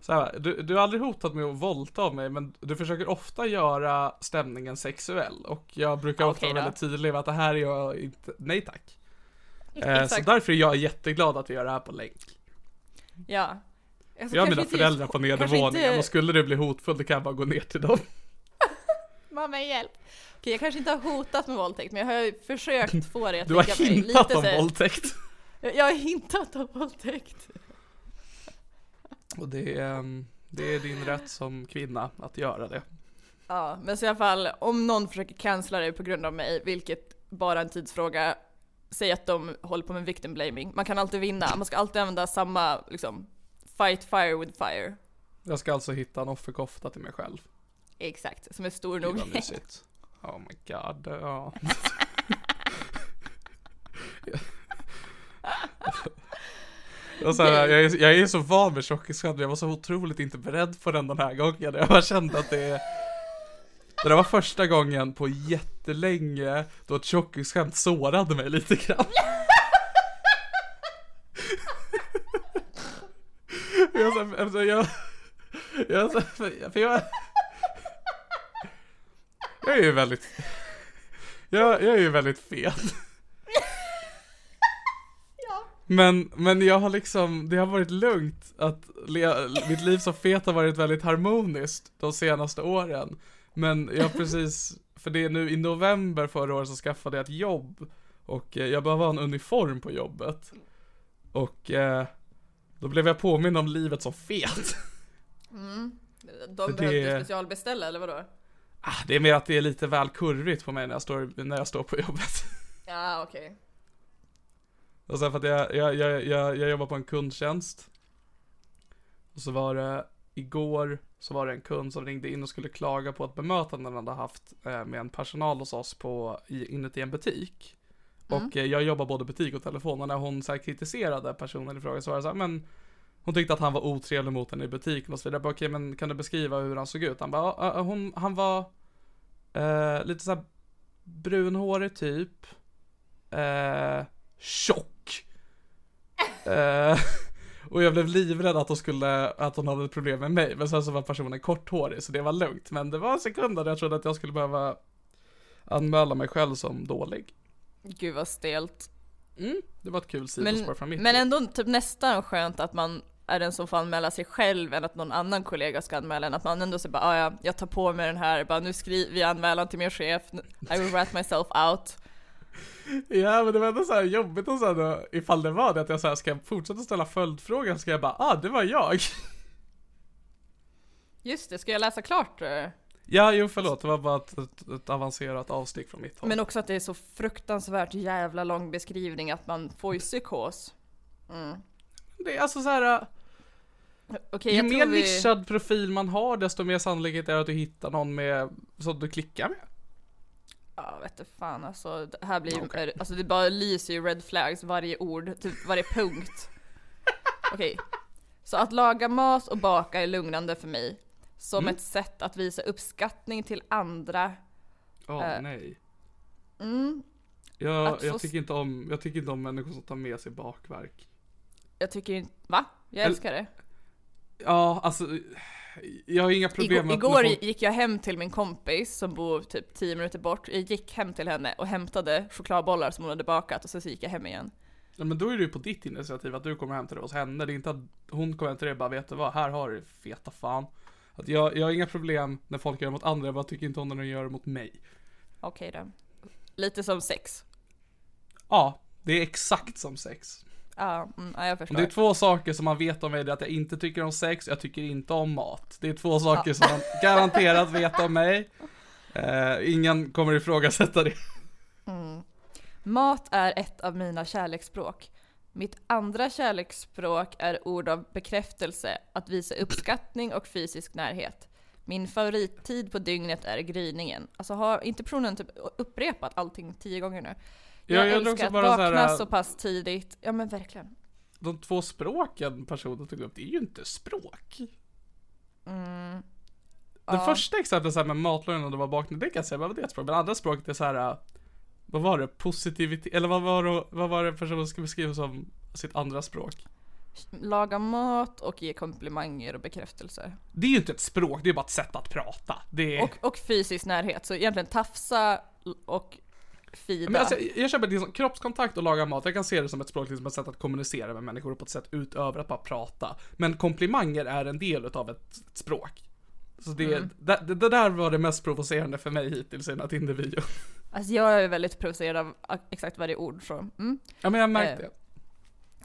[SPEAKER 1] så här, du, du har aldrig hotat med att våldta mig, men du försöker ofta göra stämningen sexuell. Och jag brukar ofta vara väldigt tydlig med att det här är jag inte, nej tack. Eh, så därför är jag jätteglad att vi gör det här på länk.
[SPEAKER 2] Ja. Alltså,
[SPEAKER 1] Jag har mina föräldrar på nedervåningen
[SPEAKER 2] inte-
[SPEAKER 1] och skulle det bli hotfullt då kan jag bara gå ner till dem.
[SPEAKER 2] Mamma hjälp. Okej, jag kanske inte har hotat med våldtäkt, men jag har försökt få dig att
[SPEAKER 1] Du har
[SPEAKER 2] mig.
[SPEAKER 1] hintat
[SPEAKER 2] Lite
[SPEAKER 1] om våldtäkt.
[SPEAKER 2] Jag jag har hintat om våldtäkt.
[SPEAKER 1] Och det är, ehm, det är din rätt som kvinna att göra det.
[SPEAKER 2] Ja, men så i alla fall, om någon försöker cancella dig på grund av mig, vilket bara är en tidsfråga, säg att de håller på med victim blaming. Man kan alltid vinna, man ska alltid använda samma, liksom, fight fire with fire.
[SPEAKER 1] Jag ska alltså hitta en offerkofta till mig själv.
[SPEAKER 2] Exakt, som är stor nog.
[SPEAKER 1] mysigt. Oh my god, ja. Och så här, jag, är, jag är så van med tjockisskämt, jag var så otroligt inte beredd på den den här gången. Jag bara kände att det det där var första gången på jättelänge då ett tjockisskämt sårade mig lite grann. jag, så, alltså, jag, jag, för jag, jag är ju väldigt, jag, jag är ju väldigt fet. Men, men jag har liksom, det har varit lugnt att le, mitt liv som fet har varit väldigt harmoniskt de senaste åren. Men jag har precis, för det är nu i november förra året så skaffade jag ett jobb. Och eh, jag behöver ha en uniform på jobbet. Och eh, då blev jag påminn om livet som fet.
[SPEAKER 2] De
[SPEAKER 1] det-
[SPEAKER 2] behövde specialbeställa, eller vadå?
[SPEAKER 1] Ah, det är mer att det är lite väl kurvigt på mig när jag står, när jag står på jobbet.
[SPEAKER 2] Ja, okej.
[SPEAKER 1] Och sen för att jag, jag, jag, jag, jag jobbar på en kundtjänst. Och så var det igår så var det en kund som ringde in och skulle klaga på ett bemötande han hade haft eh, med en personal hos oss på, inuti en butik. Mm. Och eh, jag jobbar både butik och telefon och när hon så här kritiserade personen i fråga så var det så här, men hon tyckte att han var otrevlig mot henne i butiken och så vidare. Jag bara, Okej, men kan du beskriva hur han såg ut? Han bara, "Ja, hon, han var eh, lite så här brunhårig typ. Eh, tjock. Eh, och jag blev livrädd att hon skulle, att hon hade ett problem med mig. Men sen så var personen korthårig så det var lugnt. Men det var en sekund där jag trodde att jag skulle behöva anmäla mig själv som dålig.
[SPEAKER 2] Gud vad stelt.
[SPEAKER 1] Mm, det var ett kul sidospår från mitt
[SPEAKER 2] men ändå typ nästan skönt att man är den som får anmäla sig själv än att någon annan kollega ska anmäla en. Att man ändå säger bara ah, ja, jag tar på mig den här, bara nu skriver jag anmälan till min chef, I will rat myself out.
[SPEAKER 1] Ja men det var ändå så här jobbigt och så då, ifall det var det att jag så här, ska jag fortsätta ställa följdfrågan ska jag bara, ah det var jag.
[SPEAKER 2] Just det, ska jag läsa klart?
[SPEAKER 1] Ja, jo förlåt, det var bara ett, ett, ett avancerat avstick från mitt håll.
[SPEAKER 2] Men också att det är så fruktansvärt jävla lång beskrivning att man får ju psykos.
[SPEAKER 1] det är alltså så här.
[SPEAKER 2] Okej,
[SPEAKER 1] Ju
[SPEAKER 2] jag
[SPEAKER 1] mer
[SPEAKER 2] vi...
[SPEAKER 1] nischad profil man har, desto mer sannolikhet är det att du hittar någon med, som du klickar med.
[SPEAKER 2] Ja, vet du fan alltså. Det här blir
[SPEAKER 1] Okej.
[SPEAKER 2] alltså det bara lyser ju red flags varje ord, typ varje punkt. Okej. Så att laga mat och baka är lugnande för mig. Som
[SPEAKER 1] Mm.
[SPEAKER 2] ett sätt att visa uppskattning till andra.
[SPEAKER 1] Åh
[SPEAKER 2] Eh,
[SPEAKER 1] nej.
[SPEAKER 2] Mm,
[SPEAKER 1] Jag, jag, tycker inte om, jag tycker inte om människor som tar med sig bakverk.
[SPEAKER 2] jag tycker inte, va? Jag
[SPEAKER 1] Eller-
[SPEAKER 2] älskar det.
[SPEAKER 1] Ja, alltså. Jag har inga problem
[SPEAKER 2] Igår,
[SPEAKER 1] med att
[SPEAKER 2] igår
[SPEAKER 1] folk,
[SPEAKER 2] gick jag hem till min kompis som bor typ 10 minuter bort. Jag gick hem till henne och hämtade chokladbollar som hon hade bakat och så gick jag hem igen.
[SPEAKER 1] ja, men då är det ju på ditt initiativ att du kommer hem till det hos henne. Det är inte att hon kommer hem till dig och bara, vet du vad, här har du feta fan. Att jag, jag har inga problem när folk gör det mot andra, jag bara tycker inte om när de gör det mot mig.
[SPEAKER 2] Okej då. Lite som sex.
[SPEAKER 1] Ja, det är exakt som sex.
[SPEAKER 2] Ja, mm, ja jag förstår.
[SPEAKER 1] det är två saker som man vet om mig, det är att jag inte tycker om sex, jag tycker inte om mat. Det är två saker som man garanterat vet om mig. Eh, ingen kommer ifrågasätta det.
[SPEAKER 2] Mat är ett av mina kärleksspråk. Mitt andra kärleksspråk är ord av bekräftelse, att visa uppskattning och fysisk närhet. Min favorittid på dygnet är gryningen. Alltså har inte personen typ upprepat allting tio gånger nu?
[SPEAKER 1] Ja,
[SPEAKER 2] Jag,
[SPEAKER 1] jag
[SPEAKER 2] älskar att
[SPEAKER 1] bara så
[SPEAKER 2] vakna
[SPEAKER 1] här-
[SPEAKER 2] så pass tidigt. Ja men verkligen.
[SPEAKER 1] De två språken personen tog upp, det är ju inte språk. Det
[SPEAKER 2] Ja.
[SPEAKER 1] första exemplet så här med matlagning och det var bakning, det kan jag säga, vad var det ett språk? Men andra språket är så här. Vad var det? Positivitet? Eller vad var det, vad var det personen skulle beskriva som sitt andra språk?
[SPEAKER 2] Laga mat och ge komplimanger och bekräftelse.
[SPEAKER 1] Det är ju inte ett språk, det är bara ett sätt att prata. Är...
[SPEAKER 2] Och, och fysisk närhet, så egentligen tafsa och fida.
[SPEAKER 1] Men alltså, jag köper liksom, kroppskontakt och laga mat, jag kan se det som ett språk, liksom ett sätt att kommunicera med människor på ett sätt utöver att bara prata. Men komplimanger är en del ett, ett språk. Så det,
[SPEAKER 2] Mm.
[SPEAKER 1] det, det, det där var det mest provocerande för mig hittills i den här Tinder-videon.
[SPEAKER 2] Alltså jag är väldigt provocerad av exakt varje ord så. Mm.
[SPEAKER 1] Ja men jag märkte
[SPEAKER 2] Eh,
[SPEAKER 1] det.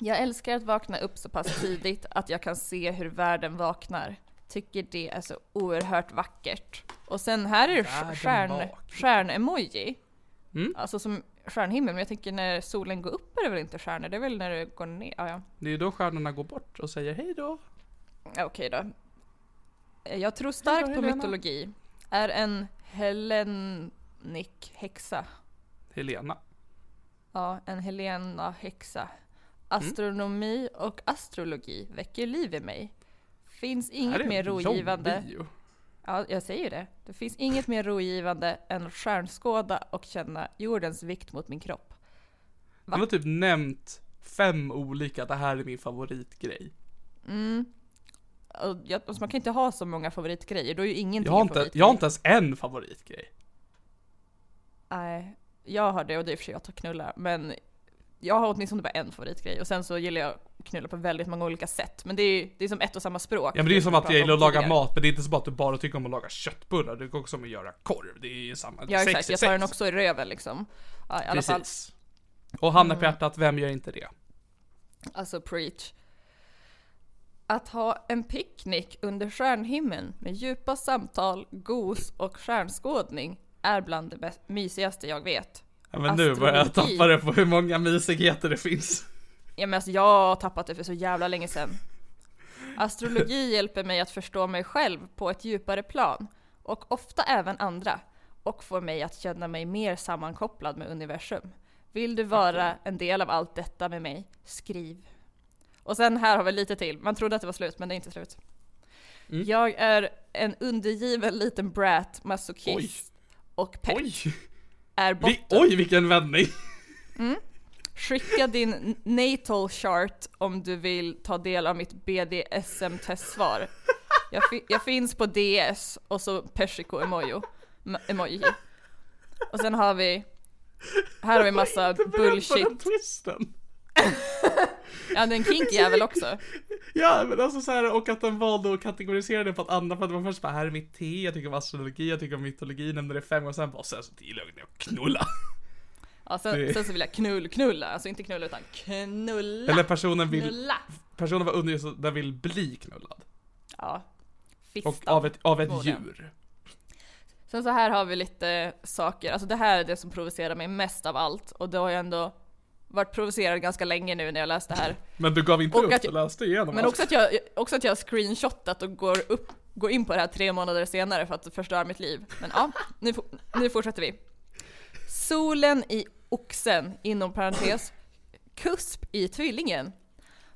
[SPEAKER 2] Jag älskar att vakna upp så pass tidigt att jag kan se hur världen vaknar. Tycker det är så oerhört vackert. Och sen här är det stjärn, stjärnemoji.
[SPEAKER 1] Mm.
[SPEAKER 2] Alltså som stjärnhimmel, men jag tänker när solen går upp är det väl inte stjärnor? Det är väl när det går ner? Ja, ja.
[SPEAKER 1] Det är ju då stjärnorna går bort och säger hej då.
[SPEAKER 2] Okej då. Jag tror starkt på mytologi. Är en Hellenic häxa.
[SPEAKER 1] Helena.
[SPEAKER 2] Ja, en Helena häxa. Astronomi och astrologi väcker liv i mig. Finns inget
[SPEAKER 1] är
[SPEAKER 2] mer rogivande.
[SPEAKER 1] bio.
[SPEAKER 2] Ja, jag säger ju det. Det finns inget mer rogivande än att stjärnskåda och känna jordens vikt mot min kropp. Va?
[SPEAKER 1] Han har typ nämnt fem olika, det här är min favoritgrej.
[SPEAKER 2] Mm. Och jag, alltså man kan inte ha så många favoritgrejer, då är ju ingenting
[SPEAKER 1] Jag har, inte, jag har inte ens en favoritgrej.
[SPEAKER 2] Nej, jag har det och det är för sig att knulla, men jag har åtminstone bara en favoritgrej och sen så gillar jag att knulla på väldigt många olika sätt. Men det är, det är som ett och samma språk.
[SPEAKER 1] Ja men det är ju som att jag gillar att laga mat, men det är inte så att du bara tycker om att laga köttbullar, du tycker också om att göra korv. Det är ju samma.
[SPEAKER 2] Ja exakt, jag tar den också i röven liksom. Ja, i alla fall.
[SPEAKER 1] Precis. Och handen
[SPEAKER 2] Mm.
[SPEAKER 1] på hjärtat, vem gör inte det?
[SPEAKER 2] Alltså preach. Att ha en picknick under stjärnhimlen med djupa samtal, gos och stjärnskådning är bland det mysigaste jag vet.
[SPEAKER 1] Ja, men nu börjar jag
[SPEAKER 2] Astrologi.
[SPEAKER 1] tappa det på hur många mysigheter det finns.
[SPEAKER 2] Ja men alltså jag har tappat det för så jävla länge sedan. Astrologi hjälper mig att förstå mig själv på ett djupare plan och ofta även andra och får mig att känna mig mer sammankopplad med universum. Vill du vara en del av allt detta med mig? Skriv. Och sen här har vi lite till. Man trodde att det var slut men det är inte slut.
[SPEAKER 1] Mm.
[SPEAKER 2] Jag är en undergiven liten brat, masochist och pepp.
[SPEAKER 1] Oj!
[SPEAKER 2] Är
[SPEAKER 1] Vi, oj vilken vändning!
[SPEAKER 2] Skicka din natal chart om du vill ta del av mitt BDSM-testsvar. Jag, fi- jag finns på DS och så persiko emoji. emoji. Och sen har vi, här har vi massa bullshit. Ja, det är en kink jävel också.
[SPEAKER 1] Ja men alltså så här, och att de valde att kategorisera det på ett annat, för att det var först bara här är mitt te, jag tycker om astrologi, jag tycker om mytologi, nämnde det fem och sen bara sen så gillar jag att knulla.
[SPEAKER 2] Ja, sen,
[SPEAKER 1] Det-
[SPEAKER 2] sen så vill jag knull, knulla. Alltså inte knulla utan knulla.
[SPEAKER 1] Eller personen vill,
[SPEAKER 2] Knulla.
[SPEAKER 1] personen var under den vill bli knullad.
[SPEAKER 2] Ja.
[SPEAKER 1] Och
[SPEAKER 2] Fistan.
[SPEAKER 1] av ett, av ett djur.
[SPEAKER 2] Sen så här har vi lite saker, alltså det här är det som provocerar mig mest av allt och det har jag ändå varit provocerad ganska länge nu när jag läste det här.
[SPEAKER 1] Men du gav inte
[SPEAKER 2] Och
[SPEAKER 1] upp,
[SPEAKER 2] att jag-
[SPEAKER 1] läste igenom
[SPEAKER 2] Men
[SPEAKER 1] allt.
[SPEAKER 2] också att jag, också att jag har screenshotat och går, upp, går in på det här tre månader senare för att förstöra mitt liv. Men ja, nu, nu fortsätter vi. Solen i oxen, inom parentes, kusp i tvillingen,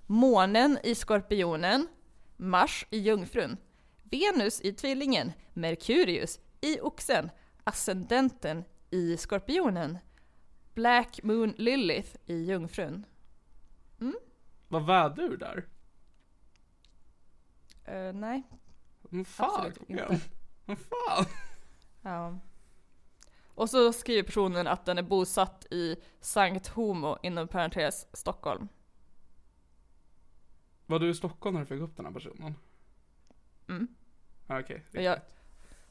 [SPEAKER 2] månen i skorpionen, Mars i jungfrun, Venus i tvillingen, Merkurius i oxen, ascendenten i skorpionen, Black Moon Lilith i jungfrun.
[SPEAKER 1] Vad väder där?
[SPEAKER 2] Eh, nej,
[SPEAKER 1] Men fan,
[SPEAKER 2] Absolut inte.
[SPEAKER 1] Men fan.
[SPEAKER 2] Ja. Och så skriver personen att den är bosatt i Sankt Homo inom parentes Stockholm.
[SPEAKER 1] Var du i Stockholm när du fick upp den här personen?
[SPEAKER 2] Mm.
[SPEAKER 1] Ah, Okej.
[SPEAKER 2] Och jag-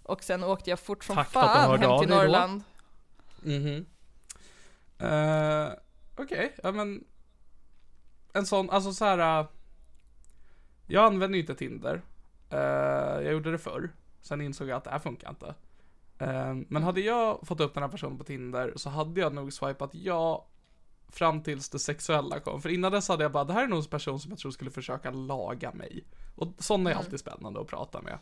[SPEAKER 2] Och sen åkte jag fort som
[SPEAKER 1] Tack
[SPEAKER 2] fan hem till. Norrland.
[SPEAKER 1] Mhm. Eh, Okej, ja men. En sån, alltså så här. äh, jag använder ju inte Tinder. Eh, jag gjorde det förr. Sen insåg jag att det här funkar inte. Men hade jag fått upp den här personen på Tinder så hade jag nog swipat ja fram tills det sexuella kom. För innan dess hade jag bara, det här är nog en person som jag tror skulle försöka laga mig. Och sådana är alltid spännande att prata med.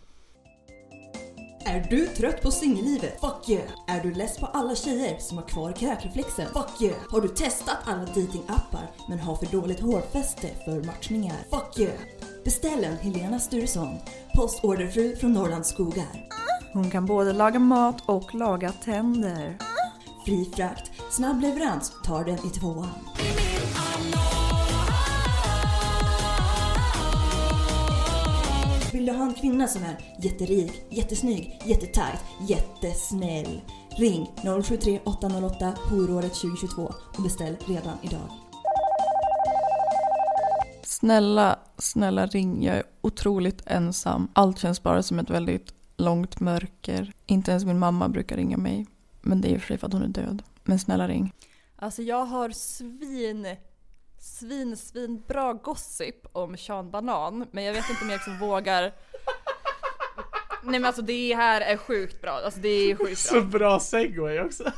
[SPEAKER 3] Är du trött på singellivet? Fuck yeah! Är du less på alla tjejer som har kvar kräkreflexen? Fuck yeah! Har du testat alla datingappar men har för dåligt hårfäste för matchningar? Fuck yeah! Beställ en Helena Sturesson, postorderfru från Norrlands skogar.
[SPEAKER 4] Hon kan både laga mat och laga tänder.
[SPEAKER 3] Fri frakt Snabb leverans tar den i tvåan. Vill du ha en kvinna som är jätterik, jättesnygg, jättetajt, jättesnäll? Ring 073 808 horåret 2022 och beställ redan idag.
[SPEAKER 2] Snälla, snälla ring. Jag är otroligt ensam. Allt känns bara som ett väldigt långt mörker. Inte ens min mamma brukar ringa mig. Men det är sig för att hon är död. Men snälla ring. Alltså jag har svin, svin, svin bra gossip om Sean Banan. Men jag vet inte om jag liksom vågar. Nej men alltså det här är sjukt bra. Alltså det är sjukt
[SPEAKER 1] Så
[SPEAKER 2] bra.
[SPEAKER 1] bra segway också.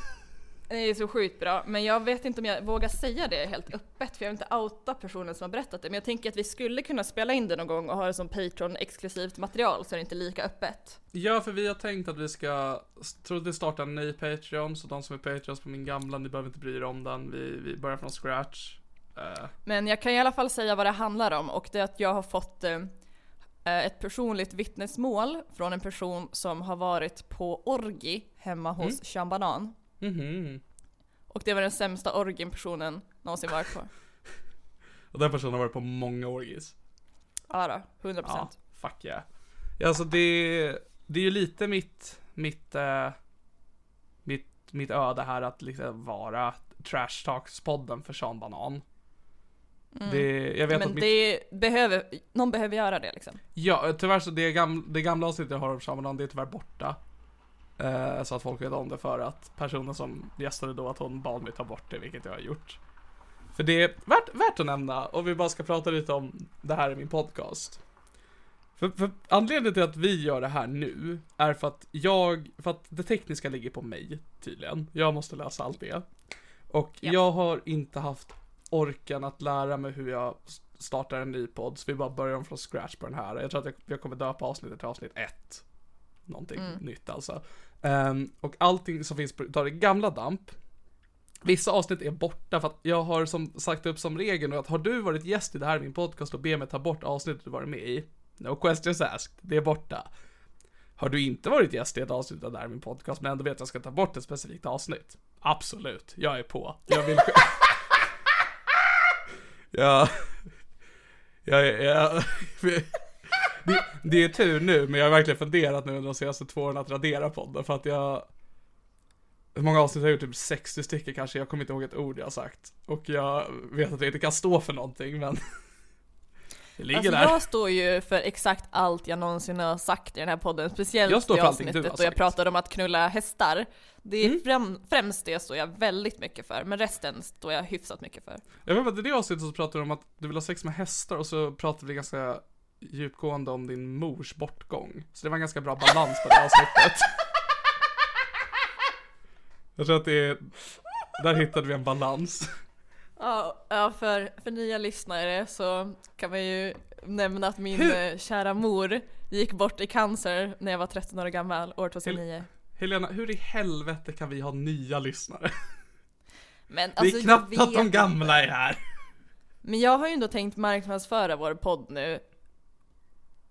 [SPEAKER 2] Det är så sjukt bra. Men jag vet inte om jag vågar säga det helt öppet. För jag vill inte outa personen som har berättat det. Men jag tänker att vi skulle kunna spela in det någon gång och ha det som Patreon-exklusivt material. Så är det inte lika öppet.
[SPEAKER 1] Ja, för vi har tänkt att vi ska, tror att vi startar en ny Patreon, så de som är Patreons på min gamla, ni behöver inte bry er om den. Vi, vi börjar från scratch. Eh,
[SPEAKER 2] Men jag kan i alla fall säga vad det handlar om och det är att jag har fått eh, ett personligt vittnesmål från en person som har varit på orgi hemma hos
[SPEAKER 1] Mm.
[SPEAKER 2] Banan.
[SPEAKER 1] mhm.
[SPEAKER 2] Och det var den sämsta orgien personen någonsin varit på.
[SPEAKER 1] Och den personen har varit på många orgies.
[SPEAKER 2] Ja då, 100%.
[SPEAKER 1] Ja, fuck yeah. Ja, alltså det, det är ju lite mitt, mitt, eh, mitt, mitt öde här att liksom vara trash talks-podden för Sean Banan. Det, jag vet att
[SPEAKER 2] Mm. Men
[SPEAKER 1] mitt,
[SPEAKER 2] det behöver, någon behöver göra det liksom.
[SPEAKER 1] Ja, tyvärr så det, gamla, det gamla avsnittet jag har om Sean Banan, det är tyvärr borta. Eh, så att folk vet om det för att personen som gästade då, att hon bad mig ta bort det, vilket jag har gjort. För det är värt, värt att nämna, och vi bara ska prata lite om det här i min podcast. För, för anledningen till att vi gör det här nu är för att jag, för att det tekniska ligger på mig tydligen. Jag måste lösa allt det. Och
[SPEAKER 2] Ja.
[SPEAKER 1] jag har inte haft orken att lära mig hur jag startar en ny podd, så vi bara börjar om från scratch på den här. Jag tror att jag, jag kommer döpa avsnittet till avsnitt ett. Någonting nytt alltså. Ehm, och allting som finns på det gamla damp. Vissa avsnitt är borta för att jag har som sagt upp som regel att har du varit gäst i det här min podcast och ber mig ta bort avsnittet du varit med i. No questions asked, det är borta. Har du inte varit gäst i ett avsnitt av det här min podcast men ändå vet att jag ska ta bort ett specifikt avsnitt? Absolut, jag är på. Jag vill... ja... Jag, jag, det, det är tur nu, men jag har verkligen funderat nu under de senaste två åren att radera podden för att jag hur många avsnitt har jag gjort? Typ 60 stycken kanske, jag kommer inte ihåg ett ord jag har sagt. Och jag vet att jag inte kan stå för någonting, men
[SPEAKER 2] Alltså
[SPEAKER 1] där.
[SPEAKER 2] jag står ju för exakt allt jag någonsin har sagt i den här podden, speciellt
[SPEAKER 1] Jag står för du
[SPEAKER 2] avsnittet då jag pratade om att knulla hästar. Det är
[SPEAKER 1] Mm.
[SPEAKER 2] främ, främst det står jag väldigt mycket för, men resten står jag hyfsat mycket för.
[SPEAKER 1] Jag vet att i det avsnittet så pratade du om att du vill ha sex med hästar och så pratade vi ganska djupgående om din mors bortgång. Så det var en ganska bra balans på det avsnittet. Jag tror att det är, där hittade vi en balans.
[SPEAKER 2] Ja, för, för nya lyssnare så kan man ju nämna att min
[SPEAKER 1] Hur-
[SPEAKER 2] eh, kära mor gick bort i cancer när jag var 13 år gammal, år 2009.
[SPEAKER 1] Helena, hur i helvete kan vi ha nya lyssnare?
[SPEAKER 2] Men
[SPEAKER 1] Det
[SPEAKER 2] alltså,
[SPEAKER 1] är
[SPEAKER 2] jag
[SPEAKER 1] knappt att de gamla är här.
[SPEAKER 2] Men jag har ju ändå tänkt marknadsföra vår podd nu.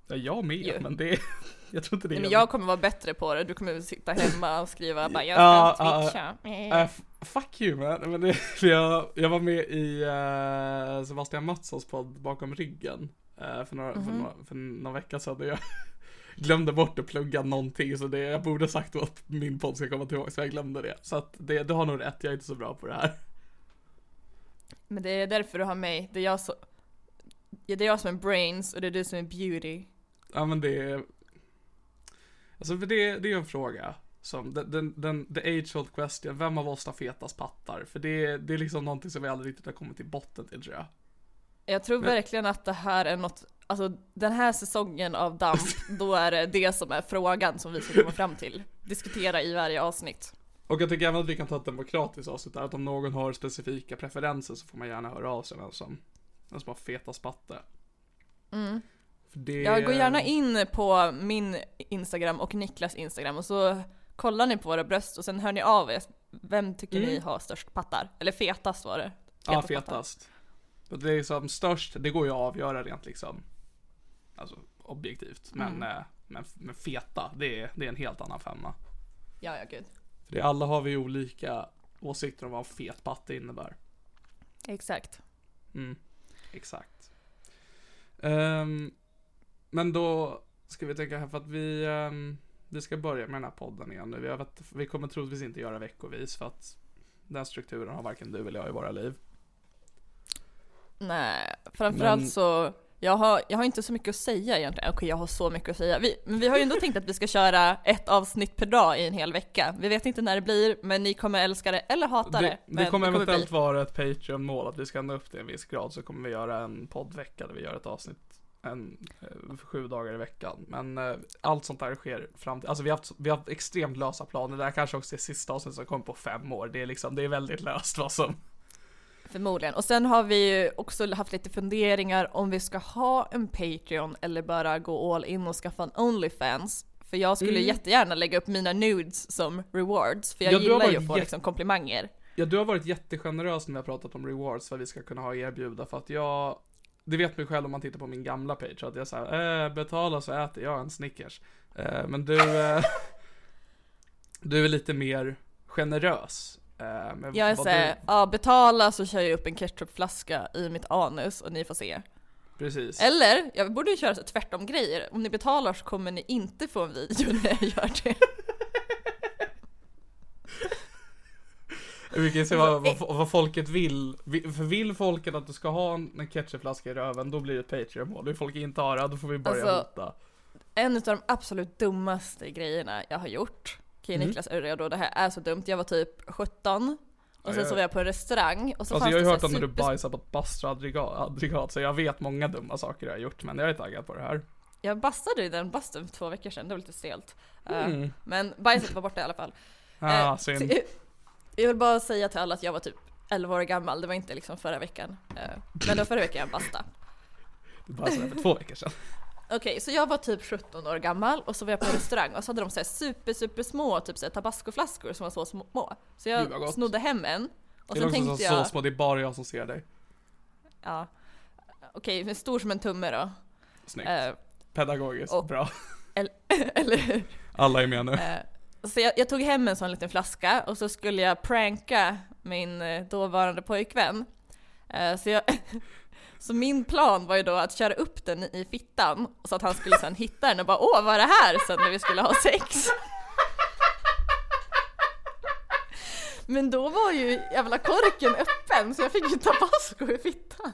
[SPEAKER 1] Ja, jag med,
[SPEAKER 2] Jo.
[SPEAKER 1] men det jag tror inte det
[SPEAKER 2] Nej, men jag kommer vara bättre på det, du kommer sitta hemma och skriva bara jag
[SPEAKER 1] Ja,
[SPEAKER 2] ska
[SPEAKER 1] ja,
[SPEAKER 2] twitcha.
[SPEAKER 1] Äh, f- fuck you man, men det, jag, jag var med i uh, Sebastian Mattssons podd Bakom ryggen uh, för, några,
[SPEAKER 2] Mhm.
[SPEAKER 1] för, några, för några veckor sedan jag glömde bort att plugga någonting så det, jag borde sagt att min podd ska komma tillbaka så jag glömde det. Så att det, du har nog rätt, jag är inte så bra på det här.
[SPEAKER 2] Men det är därför du har mig, det är jag, så, det är jag som är brains och det är du som är beauty.
[SPEAKER 1] Ja men det är, alltså för det, det är en fråga. Som den, den, den, the age old question, vem av oss har fetast pattar? För det, det är liksom någonting som vi aldrig riktigt har kommit till botten till tror jag.
[SPEAKER 2] Jag tror
[SPEAKER 1] Men-
[SPEAKER 2] verkligen att det här är något, alltså den här säsongen av DAMP, då är det det som är frågan som vi ska komma fram till. Diskutera i varje avsnitt.
[SPEAKER 1] Och jag tycker även att vi kan ta ett demokratiskt avsnitt där, att om någon har specifika preferenser så får man gärna höra av sig vem som, vem som har fetast patte. För det...
[SPEAKER 2] Jag går gärna in på min Instagram och Niklas Instagram och så kollar ni på våra bröst och sen hör ni av er. Vem tycker
[SPEAKER 1] Mm.
[SPEAKER 2] ni har störst pattar? Eller fetast var det.
[SPEAKER 1] Ja,
[SPEAKER 2] pattar.
[SPEAKER 1] fetast. För Det är som störst, det går ju att avgöra rent liksom, alltså objektivt. Men,
[SPEAKER 2] Mm.
[SPEAKER 1] eh, men, men feta, det är, det är en helt annan femma.
[SPEAKER 2] Ja, ja gud.
[SPEAKER 1] För det, alla har vi olika åsikter om vad en fet patte innebär.
[SPEAKER 2] Exakt.
[SPEAKER 1] Mm, exakt. Ehm, men då ska vi tänka här för att vi, ehm, vi ska börja med den här podden igen nu. Vi, har, vet- vi kommer troligtvis inte göra veckovis för att den strukturen har varken du eller jag i våra liv.
[SPEAKER 2] Nej, framförallt
[SPEAKER 1] Men-
[SPEAKER 2] så, jag har, jag har inte så mycket att säga egentligen. Okej, jag har så mycket att säga. Vi, men vi har ju ändå tänkt att vi ska köra ett avsnitt per dag i en hel vecka. Vi vet inte när det blir, men ni kommer älska det eller hata det.
[SPEAKER 1] Det, det kommer eventuellt
[SPEAKER 2] bli.
[SPEAKER 1] vara ett Patreon-mål att vi ska nå upp till en viss grad så kommer vi göra en poddvecka där vi gör ett avsnitt en, eh, sju dagar i veckan. Men eh, allt sånt där sker fram till, alltså vi har haft, vi har haft extremt lösa planer. Det här kanske också är sista avsnittet som kommer på fem år. Det är liksom, det är väldigt löst vad som
[SPEAKER 2] Förmodligen. Och sen har vi ju också haft lite funderingar om vi ska ha en Patreon eller bara gå all in och skaffa en Onlyfans. För jag skulle
[SPEAKER 1] Mm.
[SPEAKER 2] jättegärna lägga upp mina nudes som rewards, för jag
[SPEAKER 1] Ja,
[SPEAKER 2] gillar ju att få liksom komplimanger.
[SPEAKER 1] Ja, du har varit jättegenerös när vi har pratat om rewards, vad vi ska kunna ha att erbjuda, för att jag, det vet mig själv om man tittar på min gamla page, att jag säger eh, betala så äter jag en Snickers. Eh, men du, eh, du är lite mer generös. Eh,
[SPEAKER 2] Jag är såhär,
[SPEAKER 1] du,
[SPEAKER 2] ja betala så kör jag upp en ketchupflaska i mitt anus och ni får se.
[SPEAKER 1] Precis.
[SPEAKER 2] Eller, jag borde ju köra så tvärtom grejer. Om ni betalar så kommer ni inte få en video när jag gör det.
[SPEAKER 1] Vi kan se vad, vad, vad folket vill. Vi- För vill folket att du ska ha en, ketchupflaska i röven, då blir det Patreon-mål. Vill folk inte ha det, då får vi börja
[SPEAKER 2] Alltså,
[SPEAKER 1] hota.
[SPEAKER 2] En av de absolut dummaste grejerna jag har gjort, okej
[SPEAKER 1] Mm.
[SPEAKER 2] Niklas är redo, det här är så dumt. Jag var typ 17 och sen så var jag på en restaurang och så
[SPEAKER 1] Alltså
[SPEAKER 2] fanns
[SPEAKER 1] jag har ju hört om när du bajsar på ett bastuaggregat, så jag vet många dumma saker jag har gjort, men jag är taggad på det här.
[SPEAKER 2] Jag bastade i den bastun för två veckor sedan, det var lite stelt. Eh,
[SPEAKER 1] Mm.
[SPEAKER 2] Men bajset var borta i alla fall.
[SPEAKER 1] Ah,
[SPEAKER 2] Eh,
[SPEAKER 1] synd.
[SPEAKER 2] Så jag- vill bara säga till alla att jag var typ 11 år gammal, det var inte liksom förra veckan. Eh, Men det var förra veckan jag bastade.
[SPEAKER 1] Du bajsade för två veckor sedan.
[SPEAKER 2] Okej, så jag var typ 17 år gammal och så var jag på en restaurang och så hade de så här super super små typ så här tabascoflaskor som var så små. Så jag snodde hem en. Och
[SPEAKER 1] det är
[SPEAKER 2] sen
[SPEAKER 1] så,
[SPEAKER 2] tänkte
[SPEAKER 1] så
[SPEAKER 2] jag,
[SPEAKER 1] små, det är bara jag som ser dig.
[SPEAKER 2] ja. Okej, men stor som en tumme då.
[SPEAKER 1] Snyggt.
[SPEAKER 2] Eh,
[SPEAKER 1] Pedagogiskt,
[SPEAKER 2] och-
[SPEAKER 1] bra.
[SPEAKER 2] eller hur?
[SPEAKER 1] Alla är med nu.
[SPEAKER 2] Eh, så jag, jag tog hem en sån liten flaska och så skulle jag pranka min eh, dåvarande pojkvän. Eh, så, jag, så min plan var ju då att köra upp den i fittan så att han skulle sen hitta den och bara åh vad är det här sen när vi skulle ha sex? Men då var ju jävla korken öppen så jag fick ju tabasco i fittan.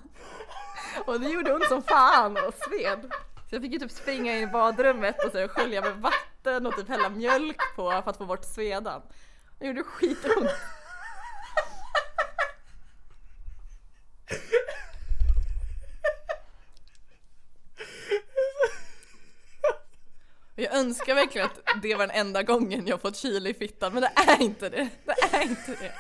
[SPEAKER 2] Och det gjorde ont som fan och sved. Så jag fick ju typ springa in i badrummet och så skölja med vatten och typ hälla mjölk på för att få bort svedan. Det gjorde skitont. Jag önskar verkligen att det var den enda gången jag fått chili i fittan, men det är inte det. Det är inte det.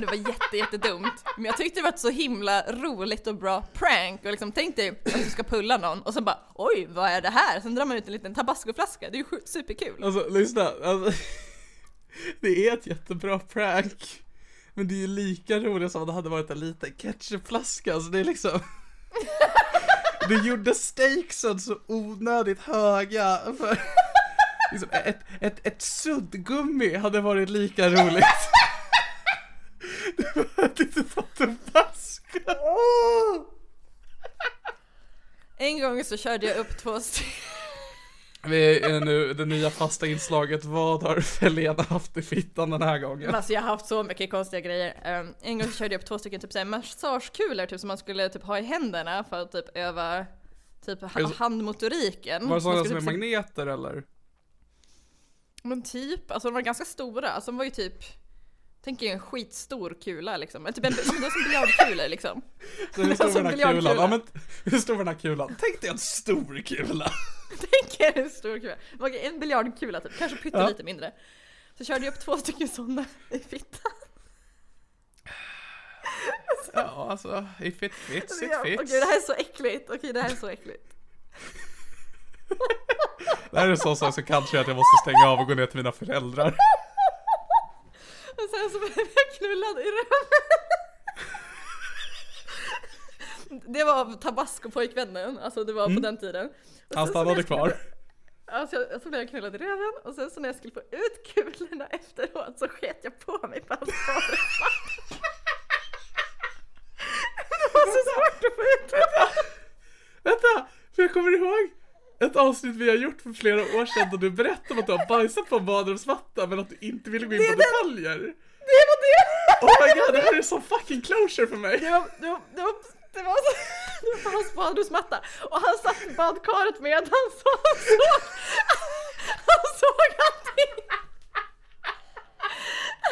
[SPEAKER 2] Det var jätte, jättedumt. Men jag tyckte det var ett så himla roligt och bra prank och liksom tänk dig att du ska pulla någon och sen bara oj, vad är det här? Sen drar man ut en liten tabascoflaska, det är ju superkul.
[SPEAKER 1] Alltså lyssna, alltså, det är ett jättebra prank. Men det är ju lika roligt som om det hade varit en liten ketchupflaska, alltså det är liksom Du gjorde stakesen så onödigt höga för liksom, ett, ett, ett suddgummi hade varit lika roligt Du hade inte en flaska
[SPEAKER 2] En gång så körde jag upp två stycken
[SPEAKER 1] Vi är nu det nya fasta inslaget, vad har Felena haft i fittan den här gången?
[SPEAKER 2] Alltså jag har haft så mycket konstiga grejer. Um, en gång så körde jag upp två stycken typ såhär massagekulor typ som man skulle typ ha i händerna för att typ öva typ
[SPEAKER 1] Alltså,
[SPEAKER 2] handmotoriken.
[SPEAKER 1] Var det sådana som är
[SPEAKER 2] typ så-
[SPEAKER 1] magneter eller?
[SPEAKER 2] Men typ, alltså de var ganska stora. Alltså de var ju typ Tänk er en skitstor kula liksom. Typ en, det var som biljardkulor liksom.
[SPEAKER 1] Så hur stor var den här kulan? Ja, men, hur stor var den här kulan? Tänk dig en stor kula!
[SPEAKER 2] Tänk er en stor kula. Okej, en biljardkula typ, kanske pyttelite
[SPEAKER 1] Ja.
[SPEAKER 2] mindre. Så körde jag upp två stycken sådana i fittan.
[SPEAKER 1] Ja, alltså, if it fits, it fits.
[SPEAKER 2] Okej det här är så äckligt, okej det här är så äckligt.
[SPEAKER 1] Det här är en sån sak som kanske är att jag måste stänga av och gå ner till mina föräldrar.
[SPEAKER 2] Och sen så blev jag knullad i röven. Det var av tabasco-pojkvännen, alltså det var på den tiden. Och
[SPEAKER 1] Han stannade kvar.
[SPEAKER 2] Alltså jag, så blev jag knullad i röven och sen så när jag skulle få ut kulorna efteråt så sket jag på mig på hans. Det var så svårt att få ut det.
[SPEAKER 1] Vänta! För jag kommer ihåg ett avsnitt vi har gjort för flera år sedan då du berättade om att du har bajsat på en badrumsmatta men att du inte ville gå in på detaljer.
[SPEAKER 2] Det var det!
[SPEAKER 1] Oh my god, det här är så fucking closure för mig.
[SPEAKER 2] Det var, det var, det var, det var, det på hans badrumsmatta och han satt i badkaret med han såg, han såg, han såg allting.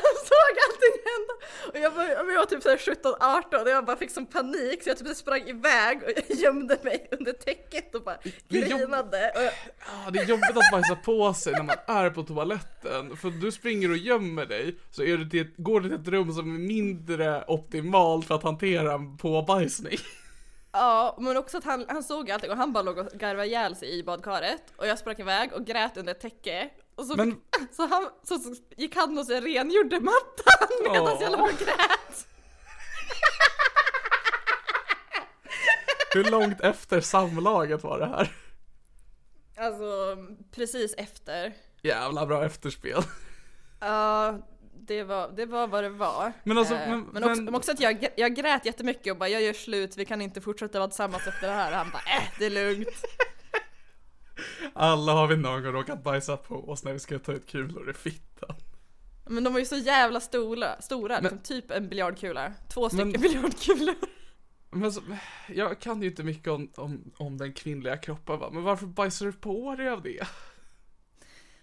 [SPEAKER 2] Såg allting hända och jag var, jag var typ såhär 17-18 och jag bara fick sån panik så jag typ sprang iväg och gömde mig under täcket och bara
[SPEAKER 1] Det
[SPEAKER 2] grinade. Och jag,
[SPEAKER 1] Ah, det är jobbigt att bajsa på sig när man är på toaletten. För du springer och gömmer dig, så är till ett, går du till ett rum som är mindre optimalt för att hantera en påbajsning.
[SPEAKER 2] Ja, men också att han, han såg allting och han bara låg och garvade ihjäl sig i badkaret och jag sprang iväg och grät under ett täcke. Och så,
[SPEAKER 1] Men-
[SPEAKER 2] så, han, så, så gick han och så rengjorde mattan medan
[SPEAKER 1] Åh.
[SPEAKER 2] jag låg och grät.
[SPEAKER 1] Hur långt efter samlaget var det här?
[SPEAKER 2] Alltså precis efter.
[SPEAKER 1] Jävla bra efterspel.
[SPEAKER 2] Ja, det var, det var vad det var.
[SPEAKER 1] Men alltså,
[SPEAKER 2] Eh,
[SPEAKER 1] men-
[SPEAKER 2] men, också,
[SPEAKER 1] men-
[SPEAKER 2] men också att jag, jag grät jättemycket och bara jag gör slut, vi kan inte fortsätta vara tillsammans efter det här. Och han bara äh, det är lugnt.
[SPEAKER 1] Alla har vi någon gång råkat bajsa på oss när vi ska ta ut kulor i fittan.
[SPEAKER 2] Men de var ju så jävla stora, stora liksom, typ en biljardkula. Två stycken
[SPEAKER 1] Men-
[SPEAKER 2] biljardkulor.
[SPEAKER 1] Men så, jag kan ju inte mycket om, om, om den kvinnliga kroppen va, men varför bajsar du på dig av det?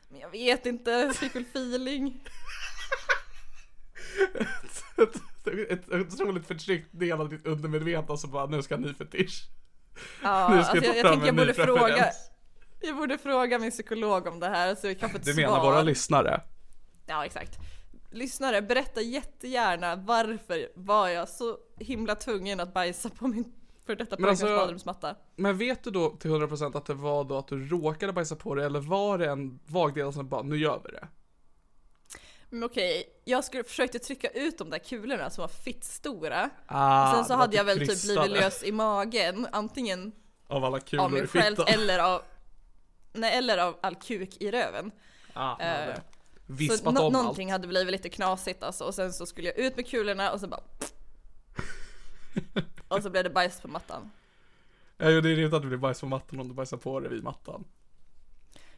[SPEAKER 2] Men jag vet inte, jag fick väl feeling.
[SPEAKER 1] ett, ett, ett otroligt förtryckt del av ditt undermedvetna som bara, nu ska en ny fetisch.
[SPEAKER 2] Ja,
[SPEAKER 1] Nu ska
[SPEAKER 2] alltså jag, jag
[SPEAKER 1] fram
[SPEAKER 2] tänker jag borde fråga, jag borde fråga min psykolog om det här så vi kan få ett
[SPEAKER 1] Du
[SPEAKER 2] svar.
[SPEAKER 1] menar våra lyssnare?
[SPEAKER 2] Ja, exakt. Lyssnare, berätta jättegärna varför var jag så himla tvungen att bajsa på min för detta
[SPEAKER 1] Men alltså-? Men vet du då till 100% att det var då att du råkade bajsa på dig eller var det en vag del som bara, nu gör vi det?
[SPEAKER 2] Men okej, jag skulle försökte trycka ut de där kulorna som var fitt stora.
[SPEAKER 1] Ah,
[SPEAKER 2] Sen så
[SPEAKER 1] det
[SPEAKER 2] hade jag
[SPEAKER 1] du
[SPEAKER 2] väl typ
[SPEAKER 1] krystade
[SPEAKER 2] blivit lös i magen, antingen
[SPEAKER 1] Av alla kulor
[SPEAKER 2] av mig själv eller av Nej, eller av all kuk i röven.
[SPEAKER 1] Ah,
[SPEAKER 2] Eh, Så
[SPEAKER 1] Vispat
[SPEAKER 2] nå-
[SPEAKER 1] om
[SPEAKER 2] någonting
[SPEAKER 1] allt.
[SPEAKER 2] hade blivit lite knasigt alltså och sen så skulle jag ut med kulorna och så bara Och så blev det bajs på mattan.
[SPEAKER 1] Ja, det är rimligt att det blir bajs på mattan om du bajsar på dig vid mattan.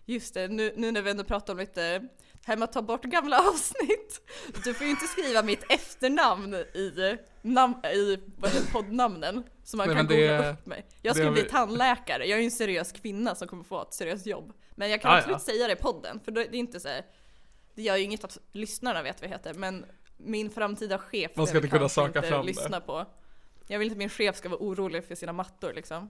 [SPEAKER 2] Just det, nu, nu när vi ändå pratar om lite det här med att ta bort gamla avsnitt. Du får ju inte skriva mitt efternamn i, nam, i det, poddnamnen. Så man
[SPEAKER 1] Nej,
[SPEAKER 2] kan
[SPEAKER 1] det-
[SPEAKER 2] googla upp mig. Jag
[SPEAKER 1] det
[SPEAKER 2] skulle
[SPEAKER 1] har
[SPEAKER 2] bli
[SPEAKER 1] vi-
[SPEAKER 2] tandläkare, jag är ju en seriös kvinna som kommer få ett seriöst jobb. Men jag kan
[SPEAKER 1] Ah,
[SPEAKER 2] absolut
[SPEAKER 1] ja.
[SPEAKER 2] säga det i podden, för det är inte så här, Det gör ju inget att lyssnarna vet vad jag heter, men min framtida chef
[SPEAKER 1] Man ska inte kunna söka
[SPEAKER 2] inte
[SPEAKER 1] fram det.
[SPEAKER 2] lyssna på. Jag vill inte att min chef ska vara orolig för sina mattor liksom.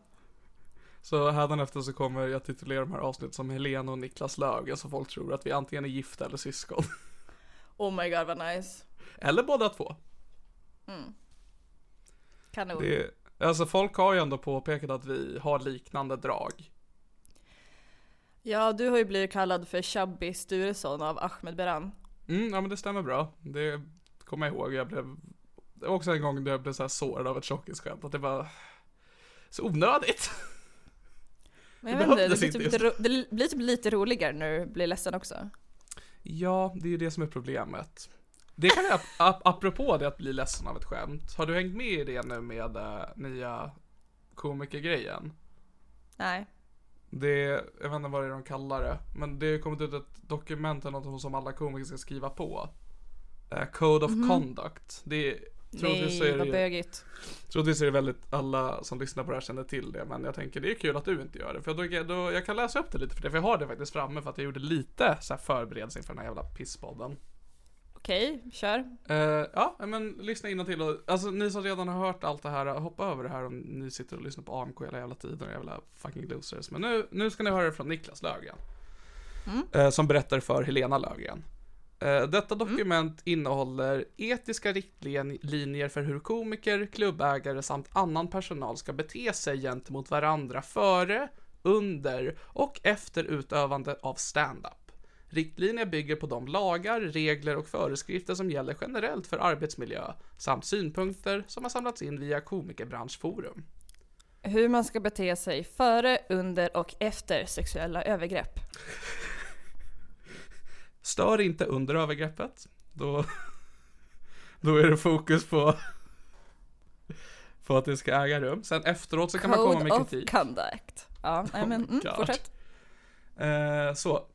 [SPEAKER 1] Så hädanefter så kommer jag titulera de här avsnitten som Helena och Niklas Löfgren så folk tror att vi antingen är gifta eller syskon.
[SPEAKER 2] Oh my god vad nice.
[SPEAKER 1] Eller båda två.
[SPEAKER 2] Kanon.
[SPEAKER 1] Det alltså folk har ju ändå påpekat att vi har liknande drag.
[SPEAKER 2] Ja, du har ju blivit kallad för Chubby Sturesson av Ahmed Beran.
[SPEAKER 1] Mm, ja men det stämmer bra. Det kommer jag ihåg. Jag blev, det var också en gång då jag blev så här sårad av ett tjockisskämt. Att det var så onödigt.
[SPEAKER 2] Men jag vet inte, det blir, typ lite, det blir typ lite roligare när du blir ledsen också.
[SPEAKER 1] Ja, det är ju det som är problemet. Det kan jag, ap- apropå det att bli ledsen av ett skämt. Har du hängt med i det nu med uh, nya komikergrejen?
[SPEAKER 2] Nej.
[SPEAKER 1] Det, jag vet inte vad det är de kallar det, men det har kommit ut ett dokument eller något som alla komiker ska skriva på. Eh, Code of Conduct. Det är, troligtvis
[SPEAKER 2] Nej,
[SPEAKER 1] är
[SPEAKER 2] vad
[SPEAKER 1] det,
[SPEAKER 2] bögigt.
[SPEAKER 1] troligtvis är det väldigt, alla som lyssnar på det här känner till det, men jag tänker det är kul att du inte gör det. För då, då, jag kan läsa upp det lite för det, för jag har det faktiskt framme för att jag gjorde lite så här förberedelse inför den här jävla pisspodden.
[SPEAKER 2] Okej, kör.
[SPEAKER 1] Eh, ja, men lyssna till och alltså ni som redan har hört allt det här, hoppa över det här om ni sitter och lyssnar på AMK hela jävla tiden, jävla fucking losers. Men nu, nu ska ni höra det från Niklas Löfgren. Eh, som berättar för Helena Löfgren. Eh, detta dokument innehåller etiska riktlinjer för hur komiker, klubbägare samt annan personal ska bete sig gentemot varandra före, under och efter utövande av stand-up. Riktlinjer bygger på de lagar, regler och föreskrifter som gäller generellt för arbetsmiljö samt synpunkter som har samlats in via Komikerbranschforum.
[SPEAKER 2] Hur man ska bete sig före, under och efter sexuella övergrepp.
[SPEAKER 1] Stör inte under övergreppet. Då, då är det fokus på, på att det ska äga rum. Sen efteråt så kan man komma med
[SPEAKER 2] Code of
[SPEAKER 1] kritik.
[SPEAKER 2] conduct. Ja, nej, men mm, fortsätt.
[SPEAKER 1] Eh, så.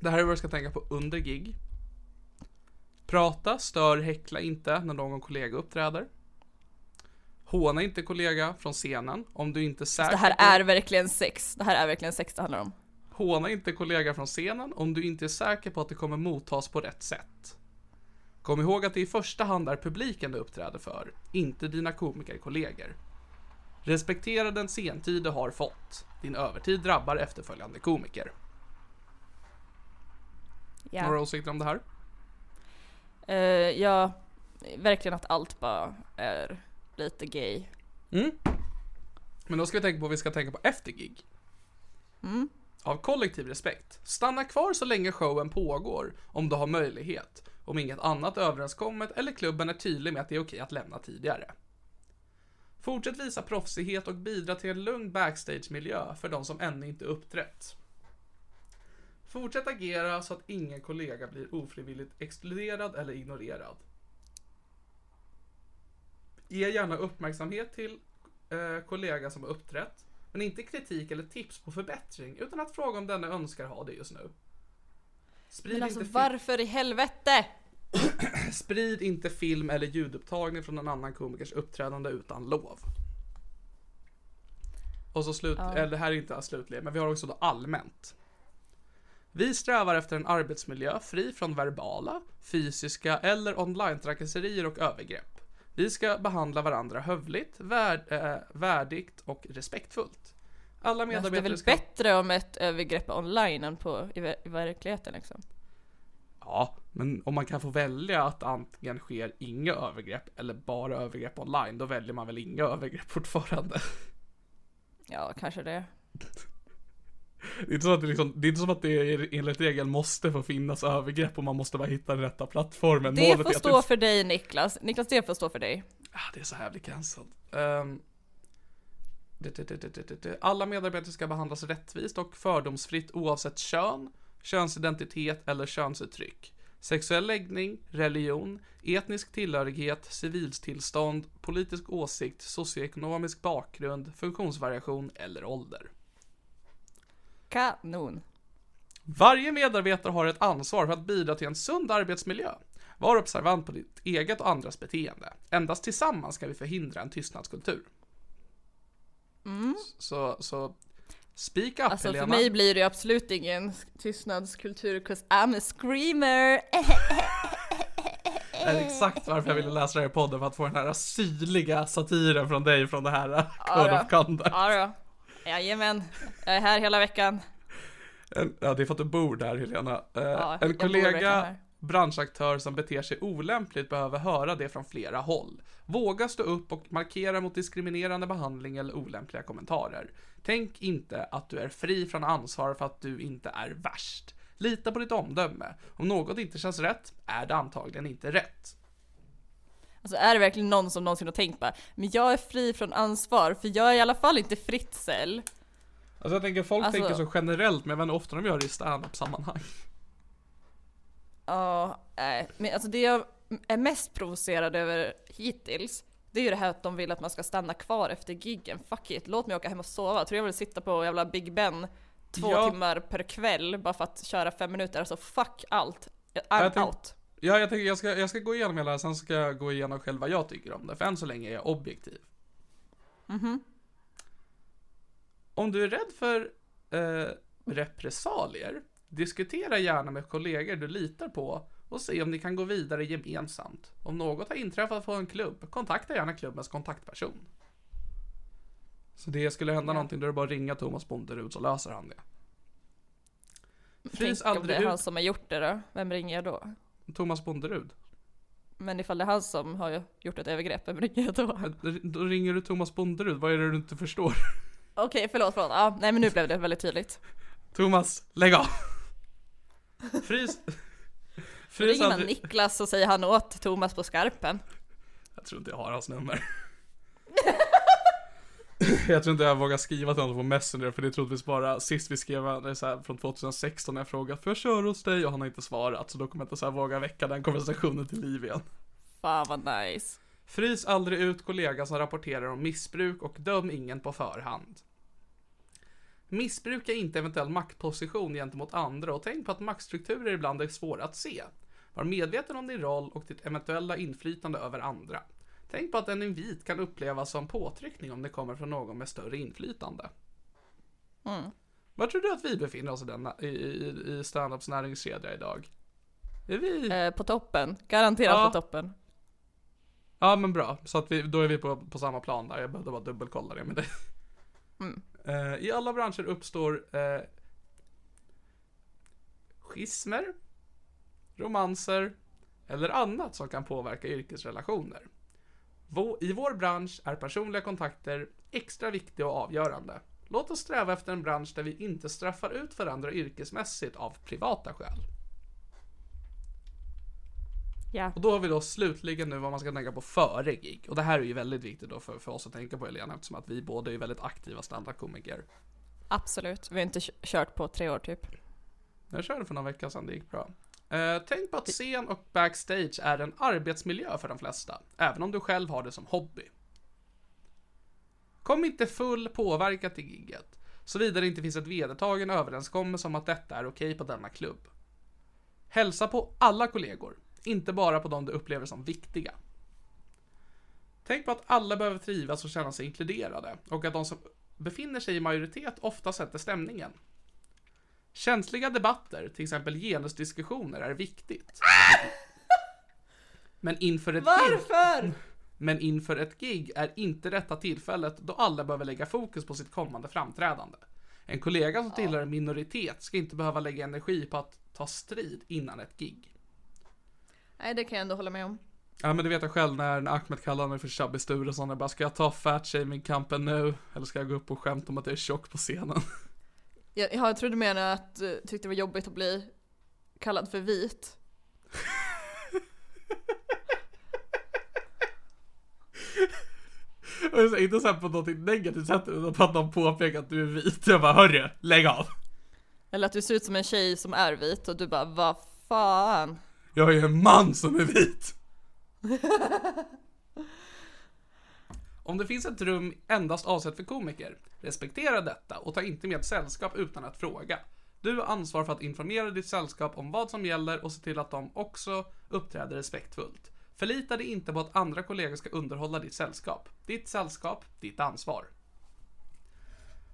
[SPEAKER 1] Det här är vad du ska tänka på under gig. Prata, stör, häckla inte när någon kollega uppträder. Håna inte kollega från scenen om du inte är säker
[SPEAKER 2] Det här är verkligen sex. Det här är verkligen sex det handlar om.
[SPEAKER 1] Håna inte kollega från scenen om du inte är säker på att det kommer mottas på rätt sätt. Kom ihåg att det i första hand är publiken du uppträder för, inte dina komikerkollegor. Respektera den sentid du har fått. Din övertid drabbar efterföljande komiker.
[SPEAKER 2] Ja.
[SPEAKER 1] Några åsikter om det här?
[SPEAKER 2] Eh, ja, verkligen att allt bara är lite gay.
[SPEAKER 1] Mm. Men då ska vi tänka på vad vi ska tänka på efter gig. Av kollektiv respekt. Stanna kvar så länge showen pågår, om du har möjlighet. Om inget annat överenskommet eller klubben är tydlig med att det är okej att lämna tidigare. Fortsätt visa proffsighet och bidra till en lugn backstage-miljö för de som ännu inte uppträtt. Fortsätt agera så att ingen kollega blir ofrivilligt exkluderad eller ignorerad. Ge gärna uppmärksamhet till eh, kollega som har uppträtt, men inte kritik eller tips på förbättring, utan att fråga om denne önskar ha det just nu. Sprid,
[SPEAKER 2] Men alltså varför i helvete?
[SPEAKER 1] sprid inte film eller ljudupptagning från en annan komikers uppträdande utan lov. Och så slut, eller det här är inte slutligen, men vi har också då allmänt. Vi strävar efter en arbetsmiljö fri från verbala, fysiska eller online-trakasserier och övergrepp. Vi ska behandla varandra hövligt, värd, eh, värdigt och respektfullt. Alla
[SPEAKER 2] Men alltså, det är
[SPEAKER 1] medarbetare
[SPEAKER 2] väl
[SPEAKER 1] ska...
[SPEAKER 2] bättre om ett övergrepp online än på, i, i verkligheten liksom.
[SPEAKER 1] Ja, men om man kan få välja att antingen sker inga övergrepp eller bara övergrepp online, då väljer man väl inga övergrepp fortfarande.
[SPEAKER 2] Ja, kanske det.
[SPEAKER 1] Det är inte, så att det, liksom, det är inte som att det enligt regel måste få finnas övergrepp och man måste bara hitta den rätta plattformen.
[SPEAKER 2] Det
[SPEAKER 1] Målet
[SPEAKER 2] får stå
[SPEAKER 1] det,
[SPEAKER 2] för dig Niklas. Niklas, det får stå för dig.
[SPEAKER 1] ah, det är så här blir cancelled. Det. Alla medarbetare ska behandlas rättvist och fördomsfritt oavsett kön, könsidentitet eller könsuttryck. Sexuell läggning, religion, etnisk tillhörighet, civiltillstånd, politisk åsikt, socioekonomisk bakgrund, funktionsvariation eller ålder.
[SPEAKER 2] Kanon.
[SPEAKER 1] Varje medarbetare har ett ansvar för att bidra till en sund arbetsmiljö. Var observant på ditt eget och andras beteende. Endast tillsammans ska vi förhindra en tystnadskultur. Så, så speak up
[SPEAKER 2] Alltså
[SPEAKER 1] Helena.
[SPEAKER 2] för mig blir det absolut ingen tystnadskultur 'cause I'm a screamer.
[SPEAKER 1] Det är exakt varför jag ville läsa det här i podden, för att få den här syrliga satiren från dig från det här Code of Conduct.
[SPEAKER 2] Då. Jajamän. Jag är här hela veckan.
[SPEAKER 1] En, ja, det är för att du bor där Helena. Eh,
[SPEAKER 2] Ja,
[SPEAKER 1] en kollega, branschaktör som beter sig olämpligt behöver höra det från flera håll. Våga stå upp och markera mot diskriminerande behandling eller olämpliga kommentarer. Tänk inte att du är fri från ansvar för att du inte är värst. Lita på ditt omdöme. Om något inte känns rätt, är det antagligen inte rätt.
[SPEAKER 2] Alltså är det verkligen någon som någonsin har tänkt bara, men jag är fri från ansvar för jag är i alla fall inte Fritzl.
[SPEAKER 1] Alltså jag tänker folk
[SPEAKER 2] Alltså-
[SPEAKER 1] tänker så generellt, men jag vet inte ofta de gör det i stand-up sammanhang.
[SPEAKER 2] Ja, nej. Men alltså det jag är mest provocerad över hittills, det är ju det här att de vill att man ska stanna kvar efter giggen. Fuck it, låt mig åka hem och sova. Tror jag vill sitta på jävla Big Ben två
[SPEAKER 1] Ja.
[SPEAKER 2] timmar per kväll bara för att köra fem minuter. Alltså fuck allt. I'm
[SPEAKER 1] Jag
[SPEAKER 2] out.
[SPEAKER 1] Ja, jag tänker jag ska, jag ska gå igenom hela, sen ska jag gå igenom själv vad jag tycker om det, för än så länge är jag objektiv. Om du är rädd för eh, repressalier, diskutera gärna med kollegor du litar på och se om ni kan gå vidare gemensamt. Om något har inträffat på en klubb, kontakta gärna klubbens kontaktperson. Så det skulle hända någonting, då är det bara att ringa Thomas Bonderud så löser han det. Frys
[SPEAKER 2] Tänk om det
[SPEAKER 1] aldrig
[SPEAKER 2] är han
[SPEAKER 1] ut
[SPEAKER 2] som har gjort det då. Vem ringer jag då?
[SPEAKER 1] Thomas Bonderud.
[SPEAKER 2] Men ifall det är han som har gjort ett övergrepp, vem ringer jag då?
[SPEAKER 1] Då ringer du Thomas Bonderud, vad är det du inte förstår?
[SPEAKER 2] Okej, förlåt, förlåt. Ja, nej men nu blev det väldigt tydligt.
[SPEAKER 1] Thomas, lägg av! Frys... Frys
[SPEAKER 2] ringer man. Niklas och säger han åt Thomas på skarpen.
[SPEAKER 1] Jag tror inte jag har hans nummer. Jag tror inte jag vågar skriva till honom på Messenger för det är troligtvis bara sist vi skrev det är så här, från 2016 när jag frågat får jag köra hos dig och han har inte svarat så då kommer jag inte så här våga väcka den konversationen till liv igen.
[SPEAKER 2] Fan vad nice.
[SPEAKER 1] Frys aldrig ut kollega som rapporterar om missbruk och döm ingen på förhand. Missbruka inte eventuell maktposition gentemot andra och tänk på att maktstrukturer ibland är svåra att se. Var medveten om din roll och ditt eventuella inflytande över andra. Tänk på att en invit kan upplevas som påtryckning om det kommer från någon med större inflytande.
[SPEAKER 2] Mm.
[SPEAKER 1] Var tror du att vi befinner oss i, den, i, i, i standups näringskedja idag? Är vi...
[SPEAKER 2] Eh, på toppen. Garanterat
[SPEAKER 1] Ja.
[SPEAKER 2] på toppen.
[SPEAKER 1] Ja men bra, så att vi, då är vi på, på samma plan där. Jag behövde bara dubbelkolla det med dig.
[SPEAKER 2] Mm.
[SPEAKER 1] Eh, I alla branscher uppstår eh, schismer, romanser eller annat som kan påverka yrkesrelationer. I vår bransch är personliga kontakter extra viktiga och avgörande. Låt oss sträva efter en bransch där vi inte straffar ut varandra yrkesmässigt av privata skäl.
[SPEAKER 2] Ja.
[SPEAKER 1] Och då har vi då slutligen nu vad man ska tänka på före gig. Och det här är ju väldigt viktigt då för, för oss att tänka på Helena eftersom att vi båda är väldigt aktiva standardkomiker.
[SPEAKER 2] Absolut. Vi har inte kört på tre år typ.
[SPEAKER 1] Jag körde för några veckor sedan, det gick bra. Eh, tänk på att scen och backstage är en arbetsmiljö för de flesta, även om du själv har det som hobby. Kom inte full påverkat till gigget, såvida det inte finns ett vedertagen överenskommelse om att detta är okej på denna klubb. Hälsa på alla kollegor, inte bara på de du upplever som viktiga. Tänk på att alla behöver trivas och känna sig inkluderade, och att de som befinner sig i majoritet ofta sätter stämningen. Känsliga debatter, till exempel genusdiskussioner, är viktigt. Men inför ett gig,
[SPEAKER 2] Varför?
[SPEAKER 1] men inför ett gig är inte detta tillfället då alla behöver lägga fokus på sitt kommande framträdande. En kollega som tillhör en minoritet ska inte behöva lägga energi på att ta strid innan ett gig.
[SPEAKER 2] Nej, det kan jag ändå hålla med om.
[SPEAKER 1] Ja men du vet jag själv när, när Ahmed kallar mig för Chubby Sturesson, jag bara ska jag ta fat shaming kampen nu? Eller ska jag gå upp och skämta om att jag är tjock på scenen?
[SPEAKER 2] Jag, jag trodde du menade att du tyckte det var jobbigt att bli kallad för vit.
[SPEAKER 1] Och säger inte såhär på något negativt sätt utan på att de påpekar att du är vit. Jag bara hörru, lägg av.
[SPEAKER 2] Eller att du ser ut som en tjej som är vit och du bara vad fan.
[SPEAKER 1] Jag är en man som är vit. Om det finns ett rum endast avsett för komiker, respektera detta och ta inte med sällskap utan att fråga. Du har ansvar för att informera ditt sällskap om vad som gäller och se till att de också uppträder respektfullt. Förlita dig inte på att andra kollegor ska underhålla ditt sällskap. Ditt sällskap, ditt ansvar.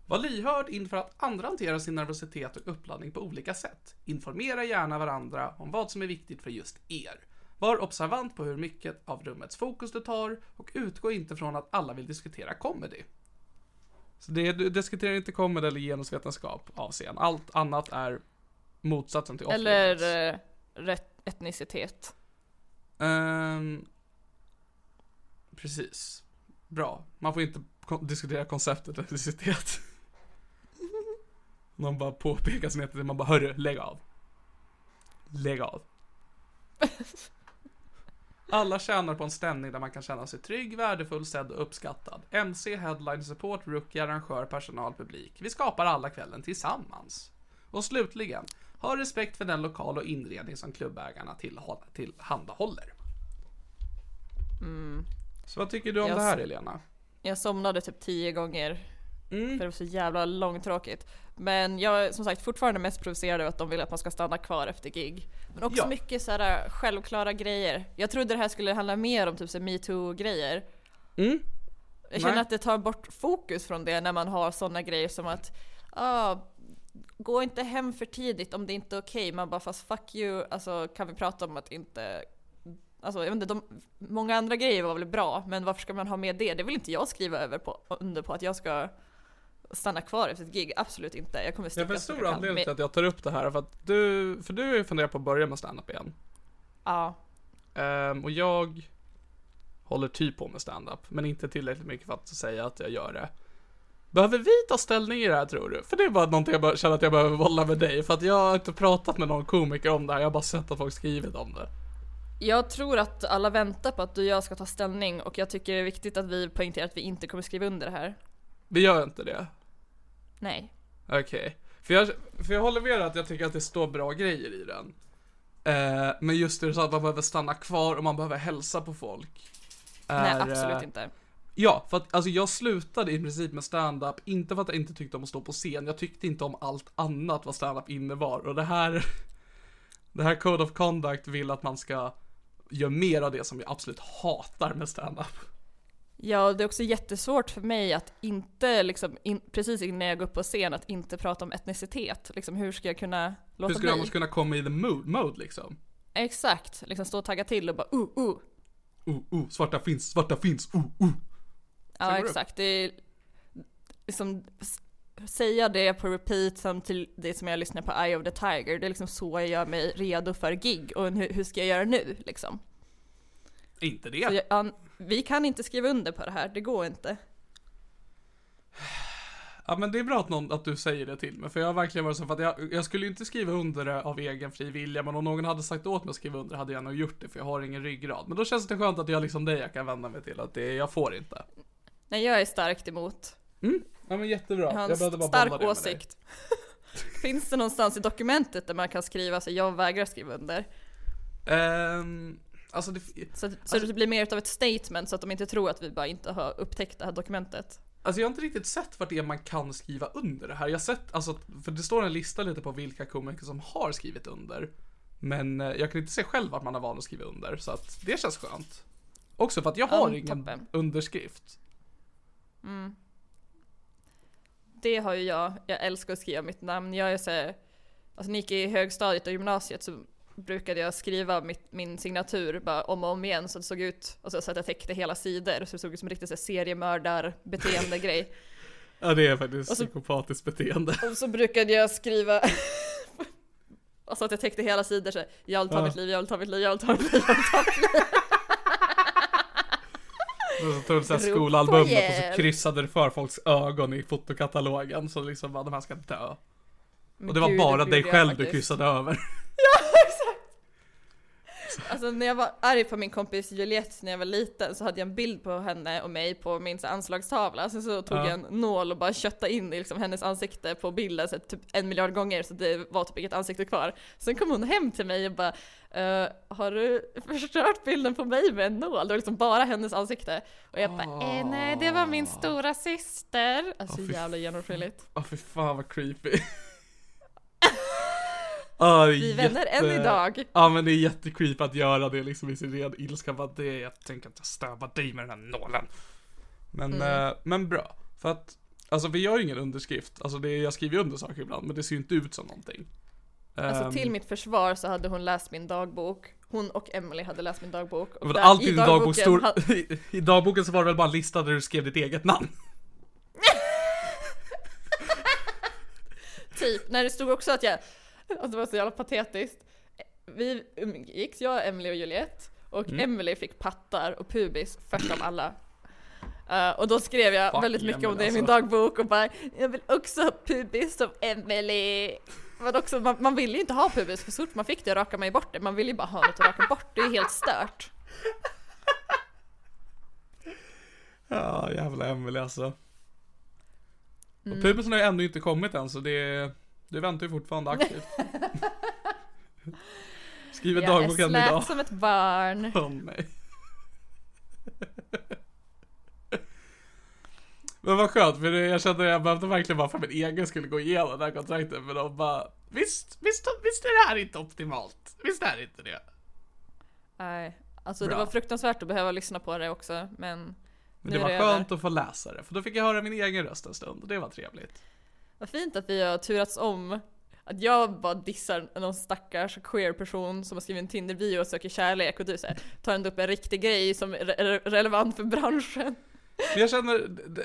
[SPEAKER 1] Var lyhörd inför att andra hanterar sin nervositet och uppladdning på olika sätt. Informera gärna varandra om vad som är viktigt för just er. Var observant på hur mycket av rummets fokus du tar och utgå inte från att alla vill diskutera comedy. Så det, du diskuterar inte comedy eller genusvetenskap av scen. Allt annat är motsatsen till.
[SPEAKER 2] Eller eh, rätt etnicitet.
[SPEAKER 1] Ehm, precis. Bra. Man får inte kon- diskutera konceptet etnicitet. Någon bara påpekar sin etnicitet, man bara hörru, lägg av. Lägg av. Alla tjänar på en stämning där man kan känna sig trygg, värdefull, sedd och uppskattad. MC, headline, support, rookie, arrangör, personal, publik. Vi skapar alla kvällen tillsammans. Och slutligen, ha respekt för den lokal och inredning som klubbägarna tillhandahåller. Så vad tycker du om
[SPEAKER 2] Jag
[SPEAKER 1] det här Elena?
[SPEAKER 2] Jag somnade typ tio gånger
[SPEAKER 1] Mm.
[SPEAKER 2] för det var så jävla långtråkigt. Men jag är som sagt fortfarande mest provocerad av att de vill att man ska stanna kvar efter gig. Men också
[SPEAKER 1] Ja.
[SPEAKER 2] mycket sådär självklara grejer. Jag trodde det här skulle handla mer om typ så här metoo-grejer.
[SPEAKER 1] Mm.
[SPEAKER 2] Jag känner
[SPEAKER 1] Nej.
[SPEAKER 2] att det tar bort fokus från det när man har sådana grejer som att ah, gå inte hem för tidigt om det inte är okej. Man bara fast fuck you, alltså kan vi prata om att inte Alltså jag vet inte, de, många andra grejer var väl bra, men varför ska man ha med det? Det vill inte jag skriva över på, under på att jag ska stanna kvar efter ett gig. Absolut inte. Jag kommer sticka
[SPEAKER 1] har en
[SPEAKER 2] så
[SPEAKER 1] stor anledning till att jag tar upp det här för att du, för du har ju funderat på att börja med stand-up igen.
[SPEAKER 2] Ja.
[SPEAKER 1] Ehm, och jag håller typ på med stand-up, men inte tillräckligt mycket för att säga att jag gör det. Behöver vi ta ställning i det här tror du? För det är bara någonting jag känner att jag behöver bolla med dig, för att jag har inte pratat med någon komiker om det här, jag har bara sett att folk skrivit om det.
[SPEAKER 2] Jag tror att alla väntar på att du och jag ska ta ställning och jag tycker det är viktigt att vi poängterar att vi inte kommer skriva under det här.
[SPEAKER 1] Vi gör inte det.
[SPEAKER 2] Nej.
[SPEAKER 1] Okej. För, jag, för jag håller med att jag tycker att det står bra grejer i den. Eh, men just det så att man behöver stanna kvar och man behöver hälsa på folk.
[SPEAKER 2] Nej,
[SPEAKER 1] är,
[SPEAKER 2] absolut
[SPEAKER 1] eh,
[SPEAKER 2] inte.
[SPEAKER 1] Ja, för att alltså jag slutade i princip med stand-up, inte för att jag inte tyckte om att stå på scen, jag tyckte inte om allt annat vad stand-up innebar. Och det här, det här Code of Conduct vill att man ska göra mer av det som jag absolut hatar med stand-up.
[SPEAKER 2] Ja, det är också jättesvårt för mig att inte, liksom, in, precis innan jag går upp på scen, att inte prata om etnicitet. Liksom, hur ska jag kunna låta
[SPEAKER 1] Hur ska
[SPEAKER 2] bli?
[SPEAKER 1] annars kunna komma i the mood, mode liksom?
[SPEAKER 2] Exakt, liksom stå och tagga till och bara uh, uh.
[SPEAKER 1] Oh, oh, svarta finns, svarta finns, oh, oh.
[SPEAKER 2] Ja, exakt. Det är liksom säga det på repeat samt till det som jag lyssnar på Eye of the Tiger. Det är liksom så jag gör mig redo för gig och hur, hur ska jag göra nu liksom?
[SPEAKER 1] Inte det.
[SPEAKER 2] Jag, ja, vi kan inte skriva under på det här, det går inte.
[SPEAKER 1] Ja men det är bra att, någon, att du säger det till mig, för jag har verkligen varit så för att jag, jag skulle inte skriva under det av egen fri vilja, men om någon hade sagt åt mig att skriva under hade jag nog gjort det, för jag har ingen ryggrad. Men då känns det skönt att jag liksom dig jag kan vända mig till, att det, jag får inte.
[SPEAKER 2] Nej, jag är starkt emot.
[SPEAKER 1] Ja men jättebra,
[SPEAKER 2] Jag har
[SPEAKER 1] jag behövde
[SPEAKER 2] en
[SPEAKER 1] bara
[SPEAKER 2] stark
[SPEAKER 1] det
[SPEAKER 2] åsikt. Finns det någonstans i dokumentet där man kan skriva så jag vägrar skriva under?
[SPEAKER 1] Ehm, alltså det,
[SPEAKER 2] Så, så det blir mer av ett statement så att de inte tror att vi bara inte har upptäckt det här dokumentet.
[SPEAKER 1] Alltså jag har inte riktigt sett vart det är man kan skriva under det här. Jag har sett, alltså, för det står en lista lite på vilka komiker som har skrivit under. Men eh, jag kan inte se själv vart man har valt att skriva under, så att det känns skönt. Också för att jag
[SPEAKER 2] Ja,
[SPEAKER 1] har ingen
[SPEAKER 2] toppen.
[SPEAKER 1] underskrift.
[SPEAKER 2] Det har ju jag. Jag älskar att skriva mitt namn. Jag är så här, alltså när jag gick i högstadiet och gymnasiet så brukade jag skriva mitt, min signatur bara om och om igen så det såg ut, alltså, så att jag täckte hela sidor. Så det såg ut som en riktig seriemördar-beteende-grej.
[SPEAKER 1] Ja det är faktiskt
[SPEAKER 2] Och så-
[SPEAKER 1] psykopatiskt beteende.
[SPEAKER 2] Och så brukade jag skriva Alltså att jag täckte hela sidor så jag vill ta
[SPEAKER 1] Ja.
[SPEAKER 2] mitt liv, jag vill ta mitt liv, jag vill ta mitt liv, jag vill ta mitt liv.
[SPEAKER 1] Och så tog du såhär skolalbumet och så kryssade du för folks ögon i fotokatalogen så liksom bara de här ska dö.
[SPEAKER 2] Men
[SPEAKER 1] Och det var
[SPEAKER 2] gud,
[SPEAKER 1] bara
[SPEAKER 2] det
[SPEAKER 1] dig själv du kryssade över.
[SPEAKER 2] Alltså när jag var arg på min kompis Juliette när jag var liten så hade jag en bild på henne och mig på min så anslagstavla. Sen så tog
[SPEAKER 1] Ja.
[SPEAKER 2] jag en nål och bara köttade in i liksom, hennes ansikte på bilden så typ en miljard gånger så det var typ inget ansikte kvar. Sen kom hon hem till mig och bara "Eh, Har du förstört bilden på mig med en nål? Det var liksom bara hennes ansikte. Och jag bara eh, nej det var min stora syster. Alltså
[SPEAKER 1] fy
[SPEAKER 2] jävla genomskinligt.
[SPEAKER 1] Åh fy fan vad creepy. Är
[SPEAKER 2] Vi är vänner än idag.
[SPEAKER 1] Ja men det är jättecreepy att göra det liksom i sin ren ilska. Bara det, jag tänker inte stöva dig med den här nålen. Men,
[SPEAKER 2] Mm.
[SPEAKER 1] eh, men bra. För att, alltså vi gör ju ingen underskrift. Alltså det, jag skriver under saker ibland, men det ser ju inte ut som någonting.
[SPEAKER 2] Alltså
[SPEAKER 1] Ehm,
[SPEAKER 2] till mitt försvar så hade hon läst min dagbok. Hon och Emily hade läst min dagbok. Och där
[SPEAKER 1] allt i din dagbok
[SPEAKER 2] dagboken
[SPEAKER 1] stod,
[SPEAKER 2] ha-
[SPEAKER 1] i, i dagboken så var det väl bara en lista där du skrev ditt eget namn.
[SPEAKER 2] Typ, när det stod också att jag, alltså det var så jävla patetiskt. Vi umgicks, jag, Emily och Juliette. Och
[SPEAKER 1] Mm.
[SPEAKER 2] Emily fick pattar och pubis först av alla. Eh, och då skrev jag
[SPEAKER 1] Fuck
[SPEAKER 2] väldigt mycket om
[SPEAKER 1] Emily,
[SPEAKER 2] det i min
[SPEAKER 1] alltså.
[SPEAKER 2] dagbok och bara Jag vill också ha pubis som Emily. Men också, man, man ville ju inte ha pubis för så fort man fick det rakade man ju bort det. Man ville ju bara ha något att raka bort, det är ju helt stört.
[SPEAKER 1] Ja jävla Emelie alltså.
[SPEAKER 2] Mm.
[SPEAKER 1] Och pubisen har ju ändå inte kommit än så det, det väntar ju fortfarande aktivt. Skriver
[SPEAKER 2] Jag är
[SPEAKER 1] dagboken idag.
[SPEAKER 2] slät som ett barn.
[SPEAKER 1] Åh nej. Men vad skönt, för det, jag kände att jag behövde verkligen bara för min egen skulle gå igenom det här kontraktet. Men de bara, visst, visst, visst är det här inte optimalt? Visst är det inte det?
[SPEAKER 2] Nej, alltså det
[SPEAKER 1] Bra.
[SPEAKER 2] var fruktansvärt att behöva lyssna på det också, men
[SPEAKER 1] Men det
[SPEAKER 2] är
[SPEAKER 1] var
[SPEAKER 2] det
[SPEAKER 1] skönt att få läsa det, för då fick jag höra min egen röst en stund och det var trevligt.
[SPEAKER 2] Vad fint att vi har turats om. Att jag bara dissar någon stackars queer person som har skrivit en Tinder-bio och söker kärlek och du säger tar ändå upp en riktig grej som är re- relevant för branschen.
[SPEAKER 1] Men jag känner, det,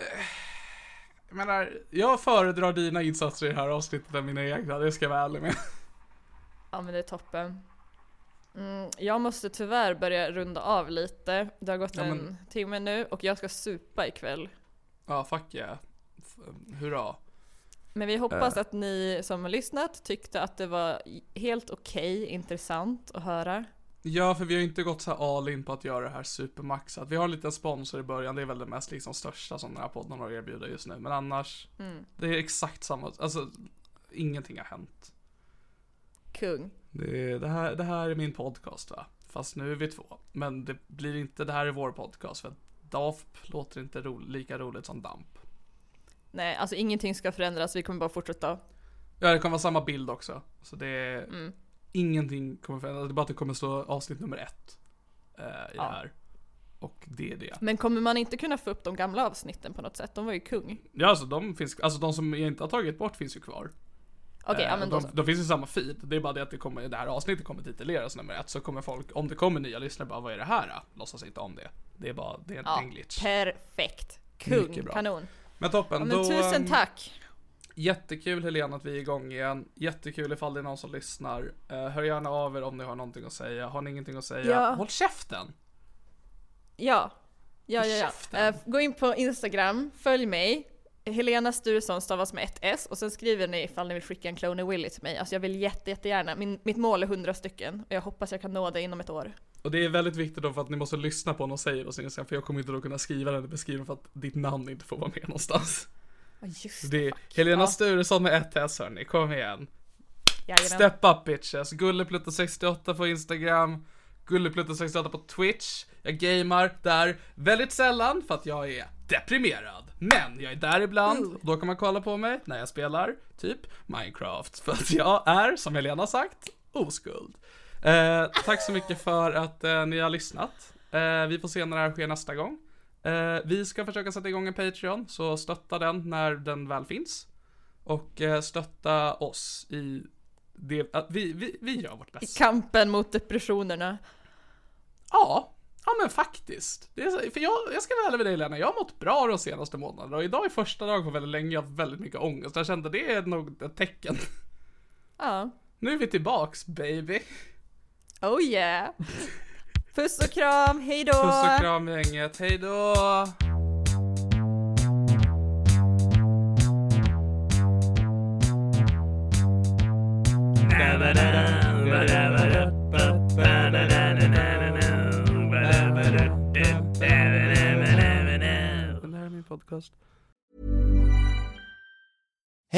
[SPEAKER 1] jag menar, jag föredrar dina insatser i det här avsnittet än mina egna, det ska jag vara ärlig med.
[SPEAKER 2] Ja men det är toppen. Mm, jag måste tyvärr börja runda av lite. Det har gått
[SPEAKER 1] Ja,
[SPEAKER 2] en
[SPEAKER 1] men-
[SPEAKER 2] timme nu och jag ska supa ikväll.
[SPEAKER 1] Ja, fuck yeah. Hurra.
[SPEAKER 2] Men vi hoppas
[SPEAKER 1] Äh.
[SPEAKER 2] att ni som har lyssnat tyckte att det var helt okej, intressant att höra.
[SPEAKER 1] Ja, för vi har inte gått så här all in på att göra det här supermaxat. Vi har en liten sponsor i början, det är väl det mest liksom största som den här podden har att erbjuda just nu. Men annars, det är exakt samma, alltså ingenting har hänt.
[SPEAKER 2] Kung.
[SPEAKER 1] Det, det, här, det här är min podcast va? Fast nu är vi två. Men det blir inte, det här är vår podcast för DAFP låter inte ro, lika roligt som DAMP.
[SPEAKER 2] Nej, alltså ingenting ska förändras, vi kommer bara fortsätta.
[SPEAKER 1] Ja, det kommer vara samma bild också. Så det är, ingenting kommer förändras, det är bara att det kommer stå avsnitt nummer ett. Eh, I det här. Och det är det.
[SPEAKER 2] Men kommer man inte kunna få upp de gamla avsnitten på något sätt? De var ju kung.
[SPEAKER 1] Ja, alltså de finns, alltså de som jag inte har tagit bort finns ju kvar.
[SPEAKER 2] Okej, ja
[SPEAKER 1] Eh,
[SPEAKER 2] men då
[SPEAKER 1] de,
[SPEAKER 2] så.
[SPEAKER 1] de finns i samma feed. Det är bara det att det kommer, det här avsnittet kommer tituleras nummer ett. Så kommer folk, om det kommer nya lyssnare bara vad är det här då? Låtsas inte om det. Det är bara, det är en,
[SPEAKER 2] Ja,
[SPEAKER 1] en glitch.
[SPEAKER 2] perfekt. Kung, kanon.
[SPEAKER 1] Men toppen,
[SPEAKER 2] Ja, men
[SPEAKER 1] då,
[SPEAKER 2] tusen
[SPEAKER 1] ehm,
[SPEAKER 2] tack.
[SPEAKER 1] Jättekul Helena att vi är igång igen. Jättekul ifall det är någon som lyssnar. Eh, hör gärna av er om ni har någonting att säga. Har ni ingenting att säga?
[SPEAKER 2] Ja.
[SPEAKER 1] Håll käften!
[SPEAKER 2] Ja. Ja, ja, ja. Eh, gå in på Instagram, följ mig. Helena Sturesson stavas med ett S och sen skriver ni ifall ni vill skicka en Clone Willy till mig. Alltså jag vill jätte, jättegärna. Min, mitt mål är 100 stycken och jag hoppas jag kan nå det inom ett år.
[SPEAKER 1] Och det är väldigt viktigt då för att ni måste lyssna på vad de säger sin Instagram. För jag kommer inte då kunna skriva den i beskrivningen för att ditt namn inte får vara med någonstans.
[SPEAKER 2] Ja, just
[SPEAKER 1] Det är Helena
[SPEAKER 2] Ja.
[SPEAKER 1] Sturesson med ett S hörni, kom igen.
[SPEAKER 2] Jajamän.
[SPEAKER 1] Step up bitches. Gulleplutta68 på Instagram. Gulleplutta68 på Twitch. Jag gamar där väldigt sällan för att jag är deprimerad. Men jag är där ibland och då kan man kolla på mig när jag spelar typ Minecraft. För att jag är, som Helena sagt, oskuld. Eh, tack så mycket för att eh, ni har lyssnat. Eh, vi får se när det här sker nästa gång. Eh, vi ska försöka sätta igång en Patreon, så stötta den när den väl finns. Och eh, stötta oss i det, att vi, vi, vi gör vårt
[SPEAKER 2] I
[SPEAKER 1] bästa.
[SPEAKER 2] kampen mot depressionerna.
[SPEAKER 1] Ja, ja men faktiskt. Är, för jag, jag ska vara ärlig med dig Lena, jag har mått bra de senaste månaderna och idag är första dagen på väldigt länge jag har haft väldigt mycket ångest. Jag kände det är nog ett tecken.
[SPEAKER 2] Ja.
[SPEAKER 1] Nu är vi tillbaks baby.
[SPEAKER 2] Oh yeah. Puss och kram, hejdå!
[SPEAKER 1] Puss och kram gänget, hejdå! Min podcast.